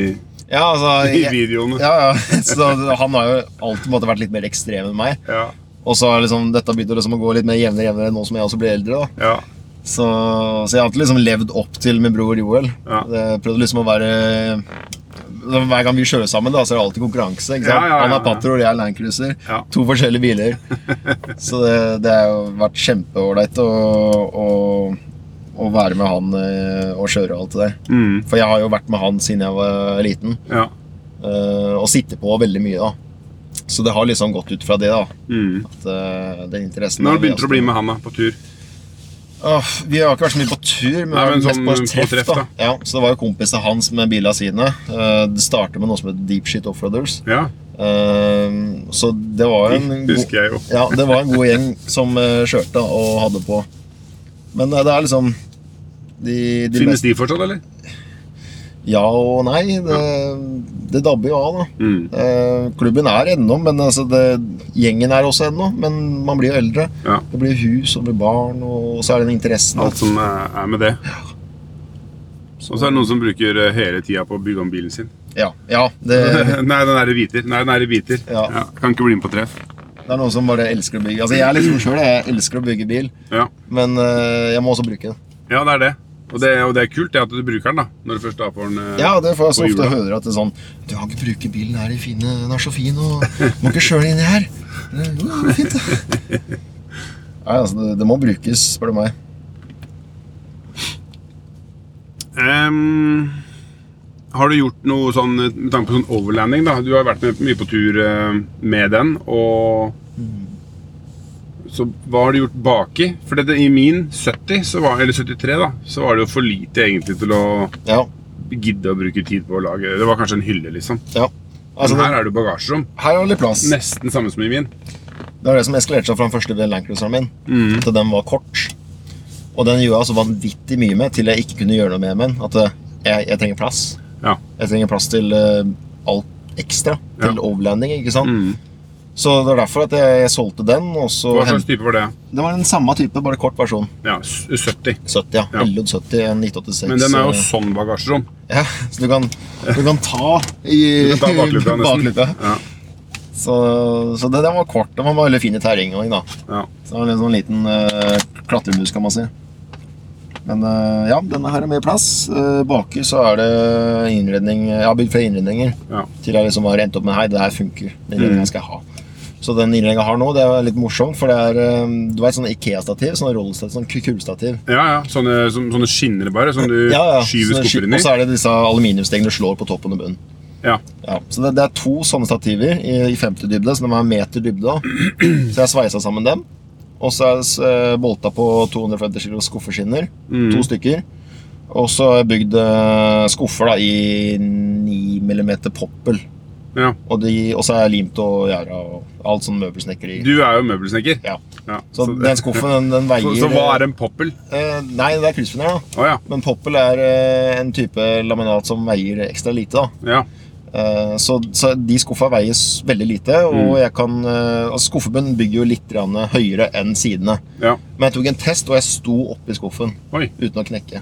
Ja, altså i videoene. ja, ja. Så han har jo alltid måtte, vært litt mer ekstrem enn meg. Ja. Og så har liksom, dette begynt liksom å gå litt mer jevnere jevnere nå som jeg også blir eldre. da ja. Så, så jeg har alltid liksom levd opp til min bror Joel. Ja. Jeg prøvde liksom å være Hver gang vi kjører sammen, da, så er det alltid konkurranse. Ja, ja, Han er Patrol, jeg er Landcruiser. Ja. To forskjellige biler. så det, det har jo vært kjempeålreit å, å, å være med han eh, og kjøre alt det der. Mm. For jeg har jo vært med han siden jeg var liten, ja. eh, og sitter på veldig mye. da Så det har liksom gått ut fra det. da Mm. At uh, Når begynte du å bli med han da, på tur? Åh, vi har ikke vært så mye på tur, men Nei, men mest sånn på på treff. treff, da. da. Ja, så det var jo kompisene hans med bilene sine. Eh, det startet med noe som heter Deep Shit Offroaders. Ja, Eh, så det var en husker jeg jo. ja, det var en god gjeng som uh, kjørte og hadde på. Men eh, det er liksom de, de Finnes beste de fortsatt, eller? Ja og nei. Det, det dabber jo av, da. Mm. Eh, klubben er ennå, men altså det, gjengen er også ennå. Men man blir jo eldre. Ja. Det blir hus og det blir barn, og så er det den interessen. Alt som er er med det. Og så er det noen som bruker eh, hele tida på å bygge om bilen sin. Ja, ja det, Nei, den er i biter. Nei, den er i biter. Ja. Kan ikke bli med på treff. det er noen som bare elsker å bygge. Altså Jeg er liksom selv, jeg elsker å bygge bil, Ja. men eh, jeg må også bruke det. ja, det er det. Og, det. og det er kult det at du bruker den, da. Når du først er på den. eh, Ja, det får jeg så ofte hjula. høre at det er sånn Du kan ikke bruke bilen her i fine Den er så fin, og må ikke kjøre den inni her. Jo, det er fint. Nei, altså, det, det må brukes, spør du meg. Um, har du gjort noe sånn med tanke på sånn overlanding? da? Du har vært med, mye på tur eh, med den. og Så hva har du gjort baki? For det, i min 70, så var, eller 73, da, så var det jo for lite egentlig til å Ja. gidde å bruke tid på å lage Det var kanskje en hylle, liksom. ja. Altså, Men her er det bagasjerom. her er det plass. Nesten samme som i min. Det var det som eskalerte seg fra den første Landcruiseren min. Mm. til den var kort. Og den gjorde jeg så vanvittig mye med til jeg ikke kunne gjøre noe med den. At eh, jeg, jeg trenger plass. Ja. Jeg trenger plass til uh, alt ekstra. Til Ja. overlanding, ikke sant. Mm. Så det var derfor at jeg, jeg solgte den. Hva slags type var det? det var den samme type, bare kort versjon. Ja, s- 70. 70, ja. Ja. LJ70, en 1986. Men den er jo eh, sånn bagasjerom. Ja, så du kan, du kan ta i Du kan ta bakluka nesten. bakluka. Ja. Så, så det, den var kort. Den var veldig fin i terreng også, da. Ja. Så det var en sånn liten uh, klatremus, kan man si. Men uh, ja, denne her er mer plass. Uh, baki så er det innredning Jeg har bygd flere innredninger Ja. til jeg liksom har endt opp med Hei, det her funker. Den Mm. innredningen skal jeg ha. Så den innlegget jeg har nå, det er litt morsomt, for det er eh, Du vet sånn Ikea-stativ? Sånn rollestativ, sånn kullstativ. Ja, ja. Sånne, sånne skinner bare, som du Ja, ja. skyver er skuffer inn i. Og så er det disse aluminiumsstegene du slår på toppen og bunnen. Ja. Ja, så det, det er to sånne stativer i, i 50 dybde, så de er meter dybde. Så jeg sveisa sammen dem. Og så er det eh, bolta på 250 kg skuffeskinner. Mm. To stykker. Og så har jeg bygd eh, skuffer da i 9 mm poppel. ja. Og, de, og så er jeg limt og gjerda og alt sånn møbelsnekkeri. Du er jo møbelsnekker. Ja. Ja. Så den skuffen, den, den veier så, så hva er en poppel? eh, Nei, det er kryssfiner, da. Oh, ja. Men poppel er eh, en type laminat som veier ekstra lite. da. ja. Eh, Så, så de skuffa veier veldig lite, og Mm. jeg kan eh, altså Skuffebunnen bygger jo litt høyere enn sidene. Ja. Men jeg tok en test, og jeg sto oppi skuffen Oi. uten å knekke.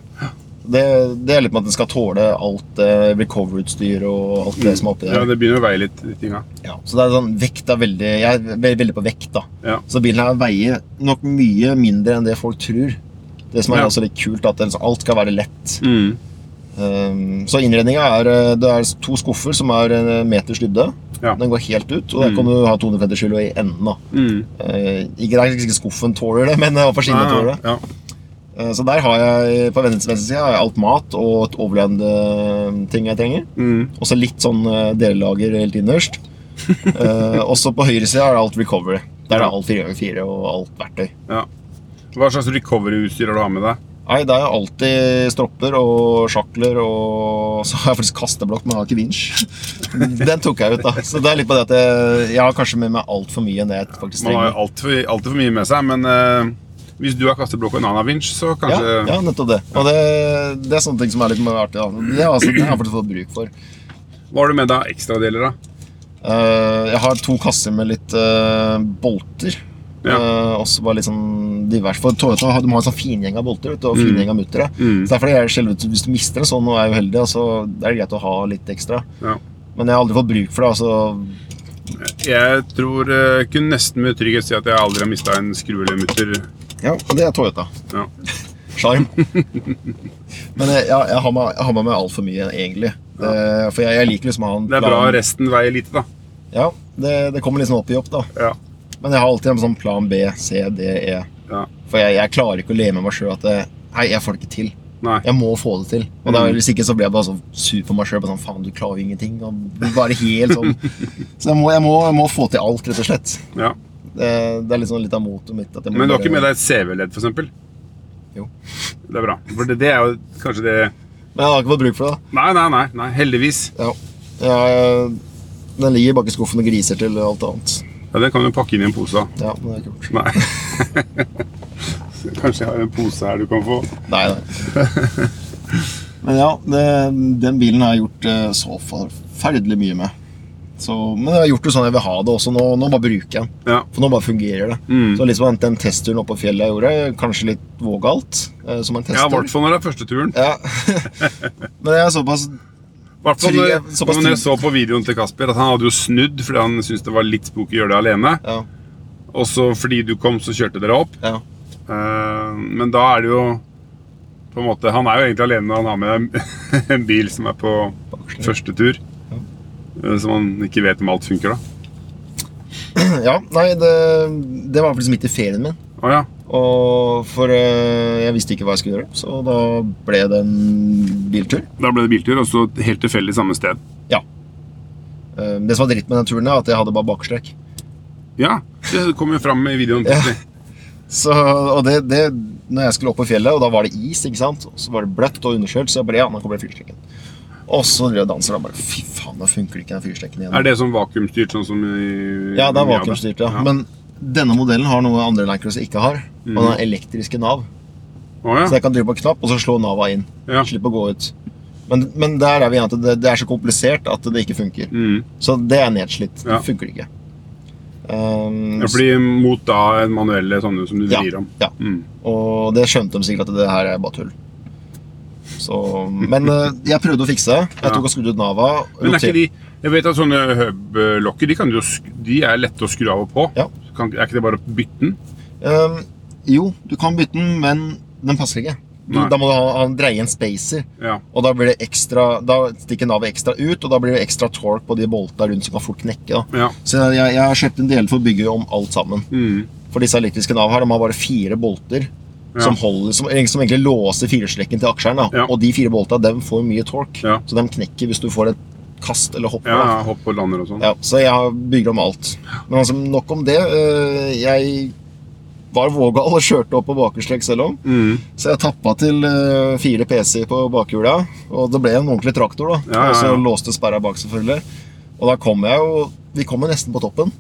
Det, det er litt med at den skal tåle alt eh, recover-utstyr og alt det som er oppi der. Ja, det begynner å veie litt, de tinga. Ja, så det er sånn, vekt er veldig Jeg er veldig, veldig på vekt, da. Ja. Så bilen her veier nok mye mindre enn det folk tror. Det som er Ja. også litt kult, at alt skal være lett. Mm. Um, så innredninga er eh, Det er to skuffer som er en meters dybde. Ja. Den går helt ut, og der kan du ha 250 kilo i enden. da Mm. Uh, ikke, ikke skuffen tåler det, men eh, skinnet tåler det. Ja. Eh, så der har jeg på venstre venstre side har jeg alt mat og et overlevende ting jeg trenger. Mm. Og så litt sånn eh, delelager helt innerst. uh, og så på høyre side er det alt recovery. Der er det alt 4x4 og alt verktøy. ja. Hva slags recovery-utstyr har du har med deg? Nei, det er alltid stropper og sjakler, og så har jeg faktisk kasteblokk, men jeg har ikke vinsj. Den tok jeg ut, da. Så det er litt på det at jeg, jeg har kanskje med meg altfor mye enn det jeg faktisk trenger. Man har jo altfor alt for mye med seg, men eh, hvis du har kasteblokk og en annen vinsj, så kanskje ja, nettopp det. Og det, det er sånne ting som er litt artig. Da. Det, altså, har jeg faktisk fått bruk for. Hva har du med deg ekstradeler, da? Uh, jeg har to kasser med litt uh, bolter. Ja. Uh, også bare litt sånn divers. For Toyota har- de har en sånn fingjeng av bolter vet og Mm. fingjeng av muttere. Mm. Så derfor er det skjelvet hvis du mister en sånn og er uheldig, så er det greit å ha litt ekstra. Ja. Men jeg har aldri fått bruk for det. altså Jeg tror jeg kunne nesten med trygghet si at jeg aldri har mista en skru eller mutter. Ja, og det er Toyota. Ja. Shime. Men jeg, jeg, jeg, har med, jeg har med meg altfor mye, egentlig. Eh, for jeg, jeg liker liksom å ha en plan. Det er bra resten veier lite, da. Ja, det, det kommer liksom opp i opp, da. Ja. Men jeg har alltid en sånn plan B, C, D, E. ja. For jeg, jeg klarer ikke å le med meg sjøl at det, Nei, jeg får det ikke til. Nei. Jeg må få det til. Og da, Mm. Hvis ikke så blir jeg bare så sur på meg sjøl. Sånn, faen, du klarer jo ingenting. Og bare helt sånn. Så jeg må, jeg, må, jeg må få til alt, rett og slett. Ja. Det, det er liksom litt av motet mitt. At jeg må Men du har ikke med deg CV-ledd, eksempel? Jo. Det er bra. For det, det er jo kanskje det Men jeg har ikke fått bruk for det. Nei, nei, nei. nei heldigvis. Ja. Jeg, den ligger bak i skuffen og griser til alt annet. Ja, Den kan du pakke inn i en pose. da. Ja, men det er kult. Nei. Kanskje jeg har en pose her du kan få. Nei, nei. Men ja, det, den bilen har jeg gjort eh, så forferdelig mye med. Så, men jeg har gjort det sånn jeg vil ha det også. Nå, nå bare bruker jeg den. Ja. For nå bare fungerer det. Mm. Så liksom den testturen oppe på fjellet jeg gjorde, kanskje litt vågalt. eh, som en Ja, i testtur. hvert fall når det er første turen. Ja. men jeg er såpass hvert fall når, Trygg- når jeg så på videoen til Kasper at han hadde jo snudd fordi han syntes det var litt spooky å gjøre det alene. Ja. Og så fordi du kom, så kjørte dere opp. ja. Uh, men da er det jo på en måte, Han er jo egentlig alene når han har med en, en bil som er på første tur. Eh, man ikke vet om alt funker, da. ja, nei, det, det var liksom midt i ferien min. Oh, ja. Og for eh, jeg visste ikke hva jeg skulle gjøre, så da ble det en biltur. Da ble det biltur, og så helt tilfeldig samme sted. Ja. Eh, Det som var dritt med den turen, er at jeg hadde bare bakstrekk. Ja, det kom jo fram i videoen. Ja. plutselig. Så, og det, det, når jeg skulle opp på fjellet, og da var det is, ikke sant? Og så var det bløtt og underkjølt, så jeg bare, ja, nå kommer det fyrstrekken. Og så drev danser, og bare, fy faen, nå funker ikke den fyrstrekken igjen. Er det sånn vakuumstyrt, sånn som i Ja, det er vakuumstyrt, ja. Ja. Men Denne modellen har noe andre Landcruiser ikke har. Og den har elektriske nav. Oh, ja. Så jeg kan trykke på en knapp, og så slå nava inn. Ja. Slippe å gå ut. Men, men der er vi enige at det, det er så komplisert at det ikke funker. Mm. Så det er nedslitt. Det funker ikke. Um, ja. Fordi mot da en manuelle sånne som du vrir om. ja. Mm. Og det skjønte de sikkert at det her er bare tull. Så, men eh, jeg prøvde å fikse det. Jeg tok og skrudde ut Nava. Men er ikke de Jeg vet at sånne hub-lokker de, de er lette å skru av og på. Ja. Kan, er ikke det bare å bytte den? Um, jo, du kan bytte den, men den passer ikke. Du, da må du ha, ha dreie en spacer, Ja. og da blir det ekstra Da stikker navet ekstra ut, og da blir det ekstra torque på de boltene rundt som kan fort knekke. Ja. Så jeg, jeg har kjøpt en del for å bygge om alt sammen. Mm. For disse elektriske nav her, de har bare fire bolter. Som, holder, som, som egentlig låser firestrekken til aksjeren. Og de fire bolta får mye tork, så de knekker hvis du får et kast eller hopp. ja, ja hopp og lander og sånn. Ja, så jeg bygd om alt. Men altså, nok om det. Eh, Jeg var vågal og kjørte opp på bakerstrekk selv om. Mm. Så jeg tappa til eh, fire PC på bakhjula, og det ble en ordentlig traktor. da. Ja, Og så låste sperra bak, selvfølgelig. Og da kom jeg jo Vi kom jo nesten på toppen.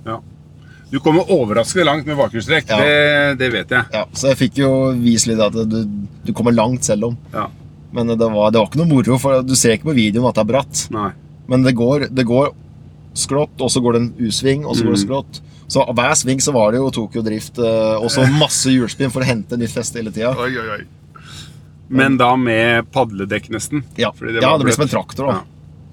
Du kommer overraskende langt med bakhjulstrekk. Ja. Det, det vet jeg. Ja, Så jeg fikk jo vist litt at du, du kommer langt selv om. Ja. Men det var, det var ikke noe moro, for du ser ikke på videoen at det er bratt. Nei. Men det går, det går skrått, og så går det en U-sving, og så går det Mm. skrått. Så hver sving så var det jo Tokyo Drift, eh, og så masse hjulspinn for å hente nytt feste hele tida. Men da med padledekk, nesten. Ja, det, ja, det blir som en traktor. da. Ja.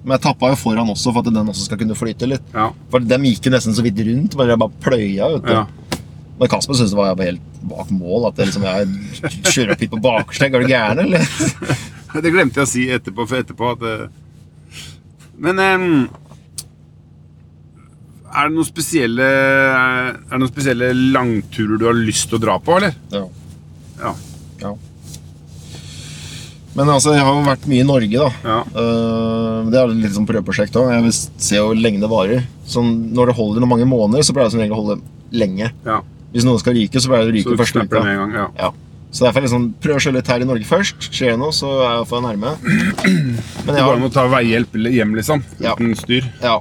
Men jeg tappa jo foran også, for at den også skal kunne flyte litt. Ja. For dem gikk jo nesten så vidt rundt, bare jeg bare pløya. vet du. Ja. Men Kasper syntes det var helt bak mål, at jeg, liksom, jeg kjører opp hit på bakerstrekk. Er du gæren, eller? Det glemte jeg å si etterpå, for etterpå at eh, Men um, er det spesielle Er det noen spesielle langturer du har lyst til å dra på, eller? Ja. Ja. ja. Men altså, jeg har jo vært mye i Norge, da. Ja. Eh, det er litt sånn prøveprosjekt òg. Jeg vil se hvor lenge det varer. Sånn, når det holder noen mange måneder, så pleier det som regel å holde lenge. ja. Hvis noen skal ryke, så pleier det å ryke første uka. Ja. Ja. Så derfor liksom, prøv å kjøre litt her i Norge først. Skjer det noe, så er jeg iallfall nærme. Men Det jeg har, å ta veihjelp hjem, liksom. Uten styr. ja.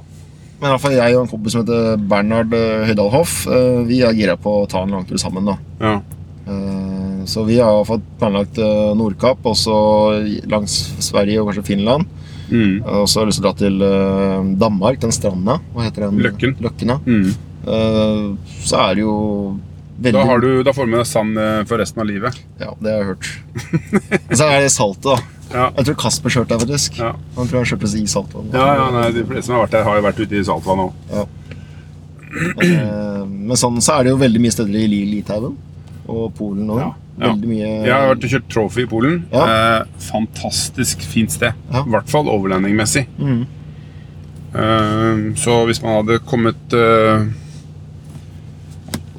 Men i hvert fall jeg og en kompis som heter Bernhard eh, Høydal Hoff, eh, vi er gira på å ta en langtur sammen. da. Ja. Eh, Så vi har fått planlagt eh, Nordkapp, og så langs Sverige og kanskje Finland. Mm. Og så har jeg lyst til å dra til eh, Danmark, den stranda. Hva heter den? Løkken. Løkken, ja. Mm. Eh, Så er det jo veldig Da, har du, da får du med deg sand for resten av livet. Ja, det har jeg hørt. Og så er det saltet, da. Ja. Jeg tror Kasper kjørte der, faktisk. Ja. Han tror han kjørte i saltvann. Ja, ja, nei, De fleste som har vært der, har jo vært ute i saltvann òg. Men, eh, men sånn så er det jo veldig mye steder i Litauen og Polen òg. Veldig mye Jeg har vært og kjørt Trophy i Polen. Eh, fantastisk fint sted. I hvert fall overlandingmessig. Mm. Eh, så hvis man hadde kommet eh,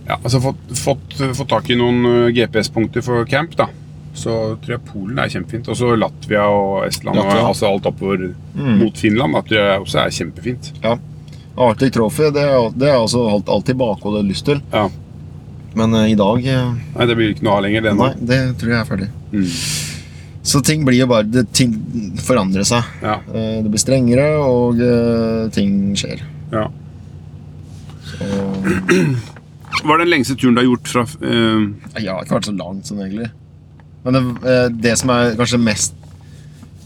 Ja, altså fått, fått, fått tak i noen eh, GPS-punkter for camp, da. Så tror jeg Polen er kjempefint. Og så Latvia og Estland. Latvia. Og, altså alt oppover mm. mot Finland. At det også er kjempefint. Ja. Arctic Trophy det er, det er altså alt, alltid bakhodet lyst til. Ja. Men eh, i dag eh, Nei, det blir ikke noe av lenger. Det nå. Nei, det tror jeg er ferdig. Mm. Så ting blir jo bare det, Ting forandrer seg. Ja. Eh, Det blir strengere, og eh, ting skjer. ja. Så. Hva er den lengste turen du har gjort fra uh... jeg har ikke vært så langt sånn, egentlig. Men det, eh, det som er kanskje mest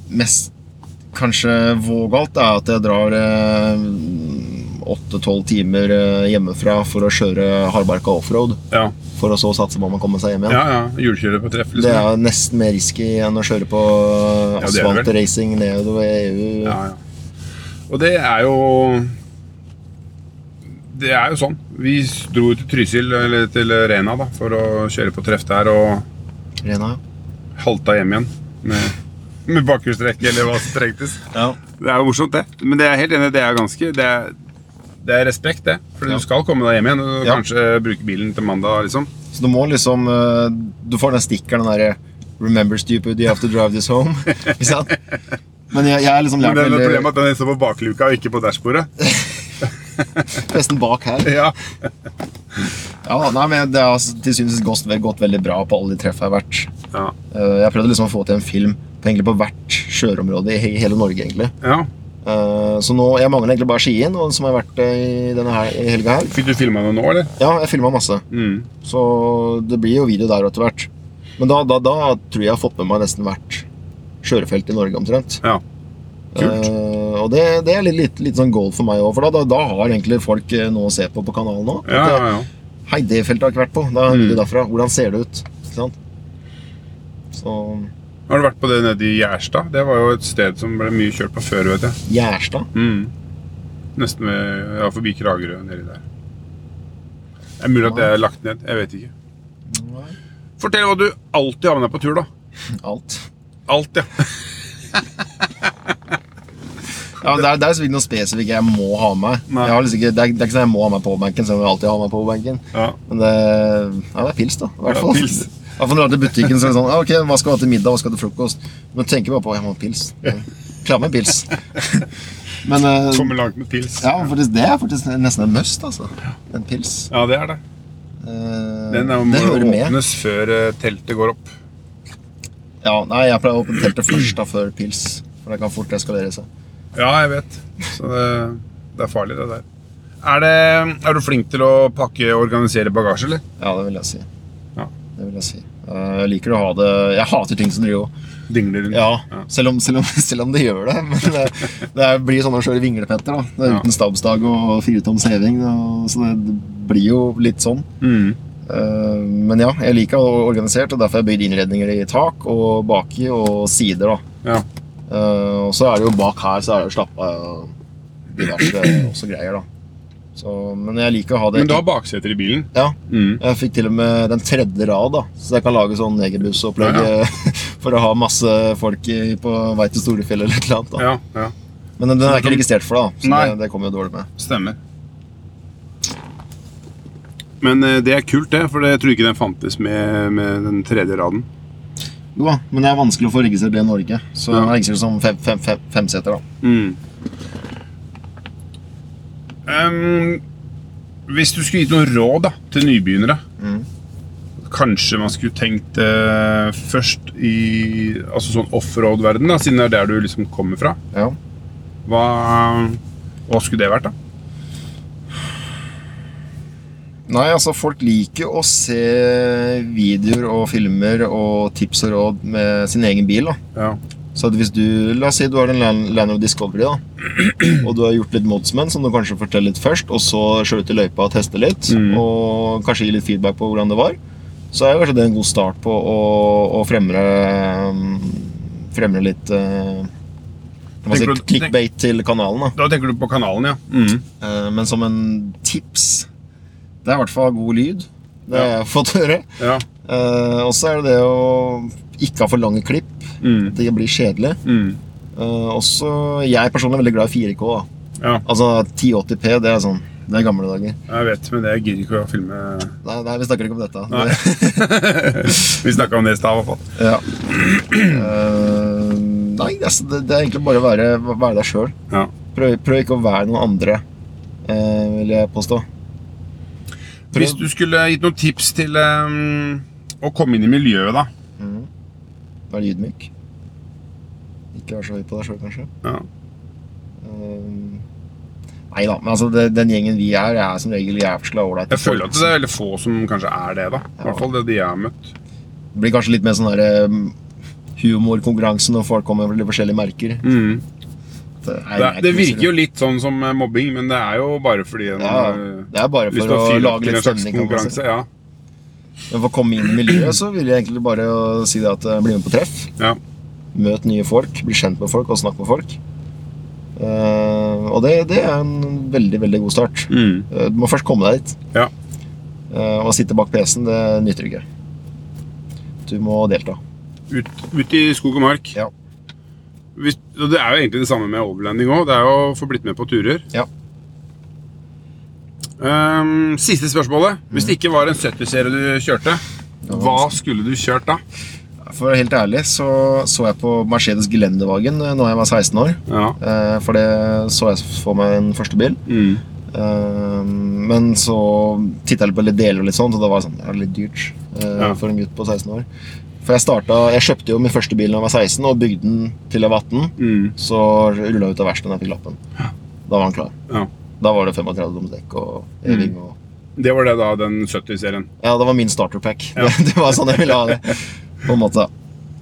Mest kanskje vågalt, er at jeg drar åtte-tolv timer eh, hjemmefra for å kjøre hardbarka offroad. Ja, For å så satse på om å komme seg hjem igjen. ja, ja. Hjulkjører på treff, Liksom. Det er nesten mer risky enn å kjøre på Ja, asfaltracing nedover EU. Ja, ja. Og det er jo Det er jo sånn. Vi dro til Trysil, eller til Rena, da, for å kjøre på treff der, og Rena, ja. halta hjem igjen med, med bakhjulstrekk, eller hva som trengtes. ja. Det er jo morsomt, det. Men det er helt enig, det er ganske Det er, det er respekt, det. For Ja. du skal komme deg hjem igjen, og kanskje bruke bilen til mandag, liksom. Så du må liksom eh, Du får den stikkeren, den derre Remember stupid, you have to drive this home. Ikke sant? Men jeg, jeg er liksom Men lært det er problemet at den står på bakluka og ikke på dashbordet. Nesten bak her. Ja. Ja, nei, men Det har til synes gått, gått veldig bra på alle de treffene jeg har vært. Ja. Eh, Jeg prøvde liksom å få til en film på, egentlig på hvert sjøområde i hele Norge. egentlig ja. Eh, så nå, Jeg mangler egentlig bare Skien, og som har vært eh, i denne her, i helga her. Fikk du filma noe nå, eller? Ja, jeg filma masse, Mm. så det blir jo video der etter hvert. Men da, da, da tror jeg jeg har fått med meg nesten hvert kjørefelt i Norge omtrent. Ja. Kult. Eh, og det, det er litt, litt, litt sånn goal for meg òg, for da, da, har egentlig folk noe å se på på kanalen nå. Ja, ja, ja. Hei, det feltet har jeg ikke vært på. Da er Mm. derfra. Hvordan ser det ut? Ikke sant? Så Har du vært på det nede i Gjerstad? Det var jo et sted som ble mye kjørt på før, vet jeg. Gjerstad. Mm. Nesten ved, ja, forbi Kragerø nedi der. Det er mulig at det er lagt ned. Jeg vet ikke. Fortell hva du alltid har med deg på tur, da. Alt. Alt, ja. Ja, det er, det er ikke noe spesifikt jeg må ha med. Nei. Jeg har liksom ikke, det, er, det er ikke sånn jeg må ha meg på benken, selv om jeg alltid har meg på benken. ja. Men det, ja, det er pils, da. I hvert Ja, fall. pils. Når du er til butikken, så er det sånn Ok, hva skal du ha til middag, hva skal du ha til frokost? Men tenker bare på jeg må ha pils. Klar med pils. Men eh, Kommer langt med pils. ja, faktisk, det er faktisk nesten en must, altså. En pils. Ja, det er det. Eh, Den er, det må med. åpnes før eh, teltet går opp. Ja, nei, jeg pleier å åpne teltet først, da, før pils. For det kan fort eskalere seg. Ja, jeg vet. Så det, det er farlig, det der. Er, det, er du flink til å pakke og organisere bagasje, eller? Ja, det vil jeg si. Ja. Det vil jeg si. Eh, Jeg liker å ha det Jeg hater ting som driver og Dingler rundt? Ja, Ja. Selv, om, selv, om, selv om det gjør det. Men det, det blir sånn å kjøre vinglepetter. da Det er Ja. Uten stabsdag og firetoms heving. Så det blir jo litt sånn. Mm. Eh, Men ja, jeg liker å det organisert, og derfor har jeg bygd innredninger i tak og baki og sider. da Ja. Eh, Og så er det jo bak her så er det jo slappa og diverse også greier. da så, Men jeg liker å ha det Men du har bakseter i bilen? Ja, Mm. jeg fikk til og med den tredje rad, da så jeg kan lage sånn negerbussopplegg Ja, for å ha masse folk på vei til Storefjell eller et eller annet. da Ja, ja. Men den, den er ikke registrert for, da så Nei. det, det kommer jo dårlig med. Stemmer. Men eh, det er kult, det, for jeg tror ikke den fantes med, med den tredje raden. Jo da, men det er vanskelig å få registrert det i Norge. Så Ja. den er registrert som fem, fem, fem, femseter. da Mm. Ehm, hvis du skulle gitt noen råd da, til nybegynnere Mm. Kanskje man skulle tenkt eh, først i altså sånn offroad-verden, siden det er der du liksom kommer fra. Ja. Hva, hva skulle det vært, da? Nei, altså folk liker å se videoer og filmer og tips og råd med sin egen bil. da Ja. Så at hvis du, La oss si du har en Land, of Discovery, da og du har gjort litt modsmenn, som du kanskje forteller litt først, og så kjøre ut i løypa og teste litt, Mm. og kanskje gi litt feedback på hvordan det var, så er kanskje det en god start på å, å fremre Fremre litt uh, Tenker du- clickbait til kanalen. da Da tenker du på kanalen, ja. Mm. Uh, Men som en tips Det er i hvert fall god lyd. Det har jeg fått høre. ja. Uh, Og så er det det å ikke ha for lange klipp. Mm. Det blir kjedelig. Mm. Uh, også, jeg personlig er veldig glad i 4K. da Ja, Altså 1080P, det er sånn Det er gamle dager. jeg vet, men det gidder ikke å filme Nei, nei, vi snakker ikke om dette. Vi snakka om det i stad, i hvert fall. ja. Uh, nei, altså, det, det er egentlig bare å være, være deg sjøl. Ja. Prøv, prøv ikke å være noen andre, uh, vil jeg påstå. Prøv- Hvis du skulle gitt noen tips til um, å komme inn i miljøet, da. Vær ydmyk. Ikke vær så høy på deg sjøl, kanskje. Ja. Um, nei da, men altså det, den gjengen vi er, er som regel jævla ålreite. Jeg føler at det er veldig få som kanskje er det, da. I hvert fall det de jeg har møtt. Det blir kanskje litt mer sånn der um, humorkonkurranse når folk kommer med forskjellige merker. Mm. Det, Det, det virker jo litt sånn som eh, mobbing, men det er jo bare fordi en, ja, eh, Det bare Lyst til å å lage litt stemning. Ja. Men for å komme inn i miljøet, så vil jeg egentlig bare si det at uh, bli med på treff. Ja. Møt nye folk, bli kjent med folk og snakk med folk. Uh, og det, det er en veldig, veldig god start. Mm. Uh, Du må først komme deg dit. Ja. Uh, Å sitte bak PC-en, det nytter ikke. Du må delta. Ut, ut i skog og mark. Ja. Hvis, og det er jo egentlig det samme med overlanding òg. Det er jo å få blitt med på turer. Ja. Ehm, siste spørsmålet. Hvis det ikke var en 70-serie du kjørte, hva skulle du kjørt da? For å være helt ærlig så så jeg på Mercedes Gelendewagen da jeg var 16 år. Ja. Uh, For det så jeg for meg en første bil. Mm. Uh, Men så titta jeg litt på litt deler og litt sånt, og da var det sånn Det er litt dyrt uh, Ja. for en gutt på 16 år. For jeg starta Jeg kjøpte jo min første bil da jeg var 16, og bygde den til jeg var 18. Mm. Så rulla jeg ut av verkstedet da jeg fikk lappen. Da var den klar. Ja. Da var det 35 toms dekk og eving og Det var det da, den 70-serien. Ja, det var min starterpack. Ja. Det, var sånn jeg ville ha det. På en måte.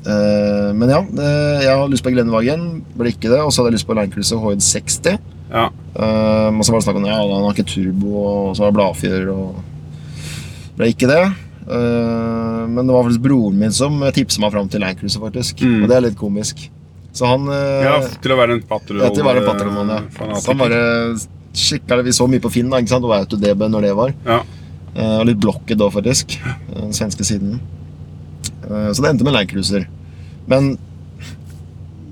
Uh, men ja, uh, jeg har lyst på Glennevagen. Ble ikke det. Og så hadde jeg lyst på Line Cruiser Hoid 60. Ja. Uh, og så var det snakk om ja, han har ikke turbo, og så var det bladfjør. Og ble ikke det. Men det var faktisk broren min som tipsa meg fram til Linecruiser, faktisk. Mm. Og det er litt komisk. Så han ja, til å være en patron, ja, til å være en patronmann, ja. Så han bare kikka Vi så mye på Finn, da, ikke sant? og Autodb når det var. Ja. Eh, Og litt blokket da, faktisk. eh, Den svenske siden. Eh, Så det endte med Landcruiser. Men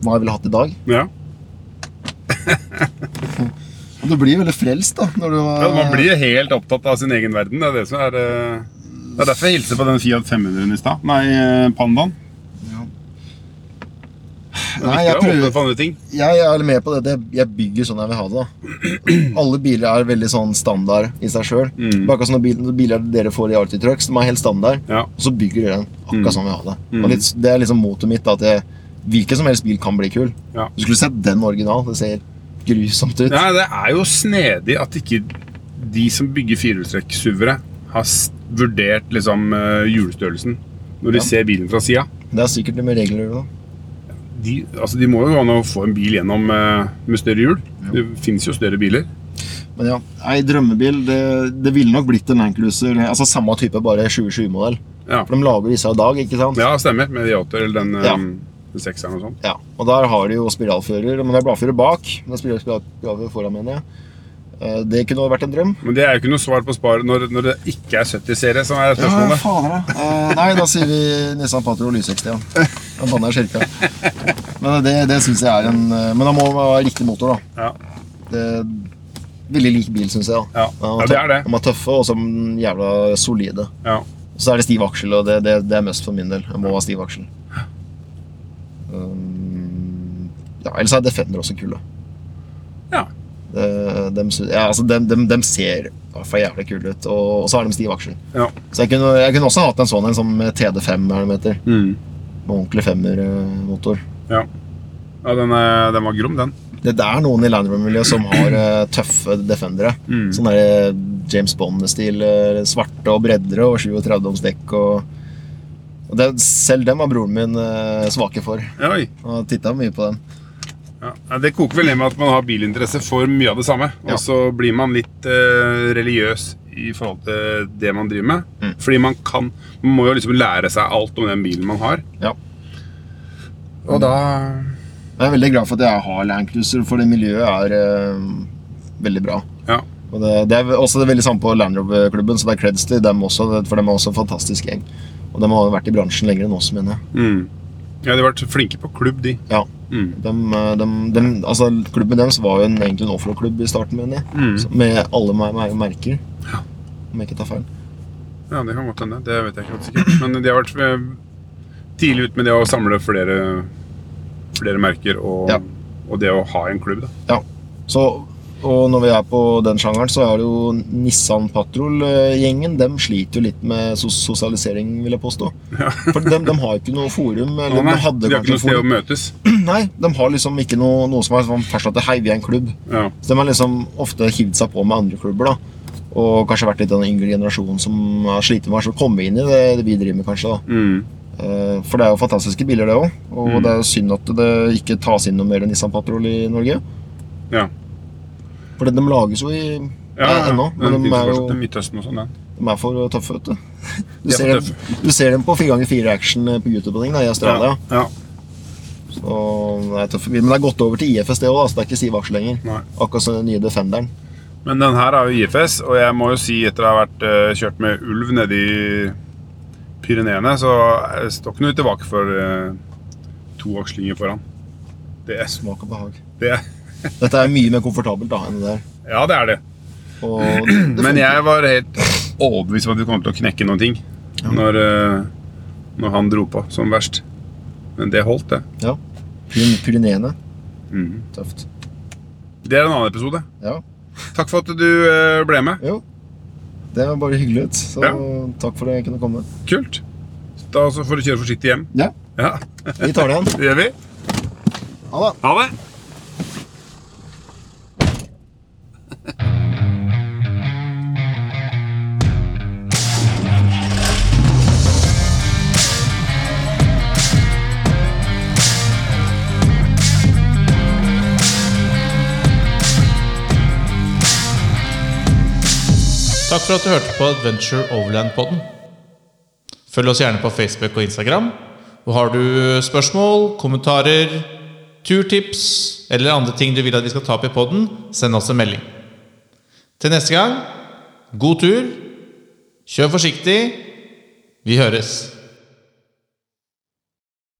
hva jeg ville hatt i dag Ja. Og Du blir veldig frelst, da. Når du, ja, man blir helt opptatt av sin egen verden. Det er det som er eh, Det er derfor jeg hilser på den Fiat 500 i stad. Nei, eh, Pandaen. Nei, jeg prøver- for andre ting. jeg er med på det. Jeg bygger sånn jeg vil ha det. da Alle biler er veldig sånn standard i seg sjøl. Mm. Akkurat som når biler dere får i Arctic Trucks, de er helt standard. Ja. Og så bygger dere den akkurat Mm. sånn vi har det. Mm. Litt, det er liksom motet mitt. At jeg, hvilken som helst bil kan bli kul. Ja. Du skulle sett den original. Det ser grusomt ut. Nei, det er jo snedig at ikke de som bygger firehjulstrekk-SUV-ere, har vurdert liksom eh, hjulstørrelsen når de Ja. ser bilen fra sida. Det er sikkert det med regler da. De, altså, de må jo gå an å få en bil gjennom eh, med større hjul. Det finnes jo større biler. Men ja, ei drømmebil det, det ville nok blitt en Land Cruiser. Altså samme type, bare 2020-modell. Ja, For de lager disse i dag, ikke sant? ja stemmer. Med Yachter eller den, eh, Ja. den sekseren og sånn. Ja, Og der har de jo spiralfører, men det er bladfører bak. Men det er spiralfører foran, mener jeg. Eh, Det kunne vært en drøm. Men det er jo ikke noe svar på spar når, når det ikke er 70-serie som er spørsmålet. Ja, faen, Eh, nei, da sier vi Nissan Patrol Lys60 igjen. Den banna i kirka. Men det, det syns jeg er en Men han må ha riktig motor, da. Ja. Det Veldig lik bil, syns jeg. da. Ja. ja, det er det. De er tøffe og så jævla solide. Ja. Så er det stiv aksel, og det, det, det er mest for min del. Jeg må ha stiv aksel. Um, ja, ellers er Defender også kule. Ja. De, ja, altså, de, de, de ser for jævlig kule ut, og, og så har de stiv aksel. Ja. Så jeg kunne, jeg kunne også hatt en sånn en som TD5 er det de heter. Mm. Med ordentlig femmermotor. ja. ja den, er, den var grom, den. Det, er noen i Land Rover-miljøet som har eh, tøffe Defendere. Mm. Sånn der James Bond-stil. eh, svarte og breddere og 37 oms dekk. Og, og det, selv dem var broren min eh, svake for. Oi. Og titta mye på den. Ja. Ja, Det koker vel ned med at man har bilinteresse for mye av det samme. Ja. Og så blir man litt eh, religiøs i forhold til det man driver med. Mm. Fordi man kan Man må jo liksom lære seg alt om den bilen man har. Ja. Og da Jeg er veldig glad for at jeg har Land Cruiser, for det miljøet er øh, veldig bra. Ja. Og det, det er også det er veldig samme på Land Rover-klubben, så det er creds til dem også, for de er også en fantastisk gjeng. Og de har vært i bransjen lenger enn oss, mener jeg. mm. Ja, de har vært flinke på klubb, de. Ja. Mm. De, de, de, altså, klubben deres var jo en, egentlig en offroad-klubb i starten, mener jeg. Mm. Med alle meg, mer merker. Om jeg ikke tar feil. Ja, det kan godt hende. Det vet jeg ikke helt sikkert. Men de har vært eh, tidlig ute med det å samle flere, flere merker og, Ja. og det å ha en klubb. Da. Ja. Så, og når vi er på den sjangeren, så er det jo Nissan Patrol-gjengen. De sliter jo litt med sosialisering, vil jeg påstå. For de, de har ikke noe forum. Eller Å, nei, de de har ikke noe sted å møtes. Nei, de har liksom ikke noe, noe som er sånn fastsatt til hei, vi er en klubb. Ja. Så de har liksom ofte hivd seg på med andre klubber, da. Og kanskje vært litt den yngre generasjonen som har slitt med å komme inn i det, det vi driver med, kanskje. da. Mm. Eh, For det er jo fantastiske biler, det òg. Og Mm. det er jo synd at det ikke tas inn noe mer Nissan Patrol i Norge. Ja. For de lages jo i Ja, ja, ennå. Men de de er jo Midtøsten og sånn, ja. de er for tøffe, vet du. Du er ser, dem, du ser dem på 4x4 action på YouTube og ting da, i Australia. Ja. Så det er tøffe. Men det er gått over til IFS, det òg, så det er ikke Siv Aksel lenger. Nei. Akkurat som den nye Defenderen. Men den her er jo IFS, og jeg må jo si etter å ha vært uh, kjørt med ulv nedi Pyreneene, så er- står ikke noe tilbake for uh, to akslinger foran. Det, er- Smak og behag. det, er- Dette er mye mer komfortabelt da enn det der. ja, det er det. Og det, det Men jeg var helt overbevist om at vi kom til å knekke noen ting når, eh, når han dro på som verst. Men det holdt, det. Ja. Pyreneene. Mm. Tøft. Det er en annen episode. Ja. Takk for at du eh, ble med. Jo. Det var bare hyggelig ut. Så Ja. takk for at jeg kunne komme. Kult. Da får du kjøre forsiktig hjem. Ja, Ja, vi tar det igjen. det gjør vi. Ha det. Ha det. Takk for at du hørte på Adventure Overland-podden. Følg oss gjerne på Facebook og Instagram. Og har du spørsmål, kommentarer, turtips eller andre ting du vil at vi skal ta opp i podden, send oss en melding. Til neste gang, god tur, kjør forsiktig, vi høres.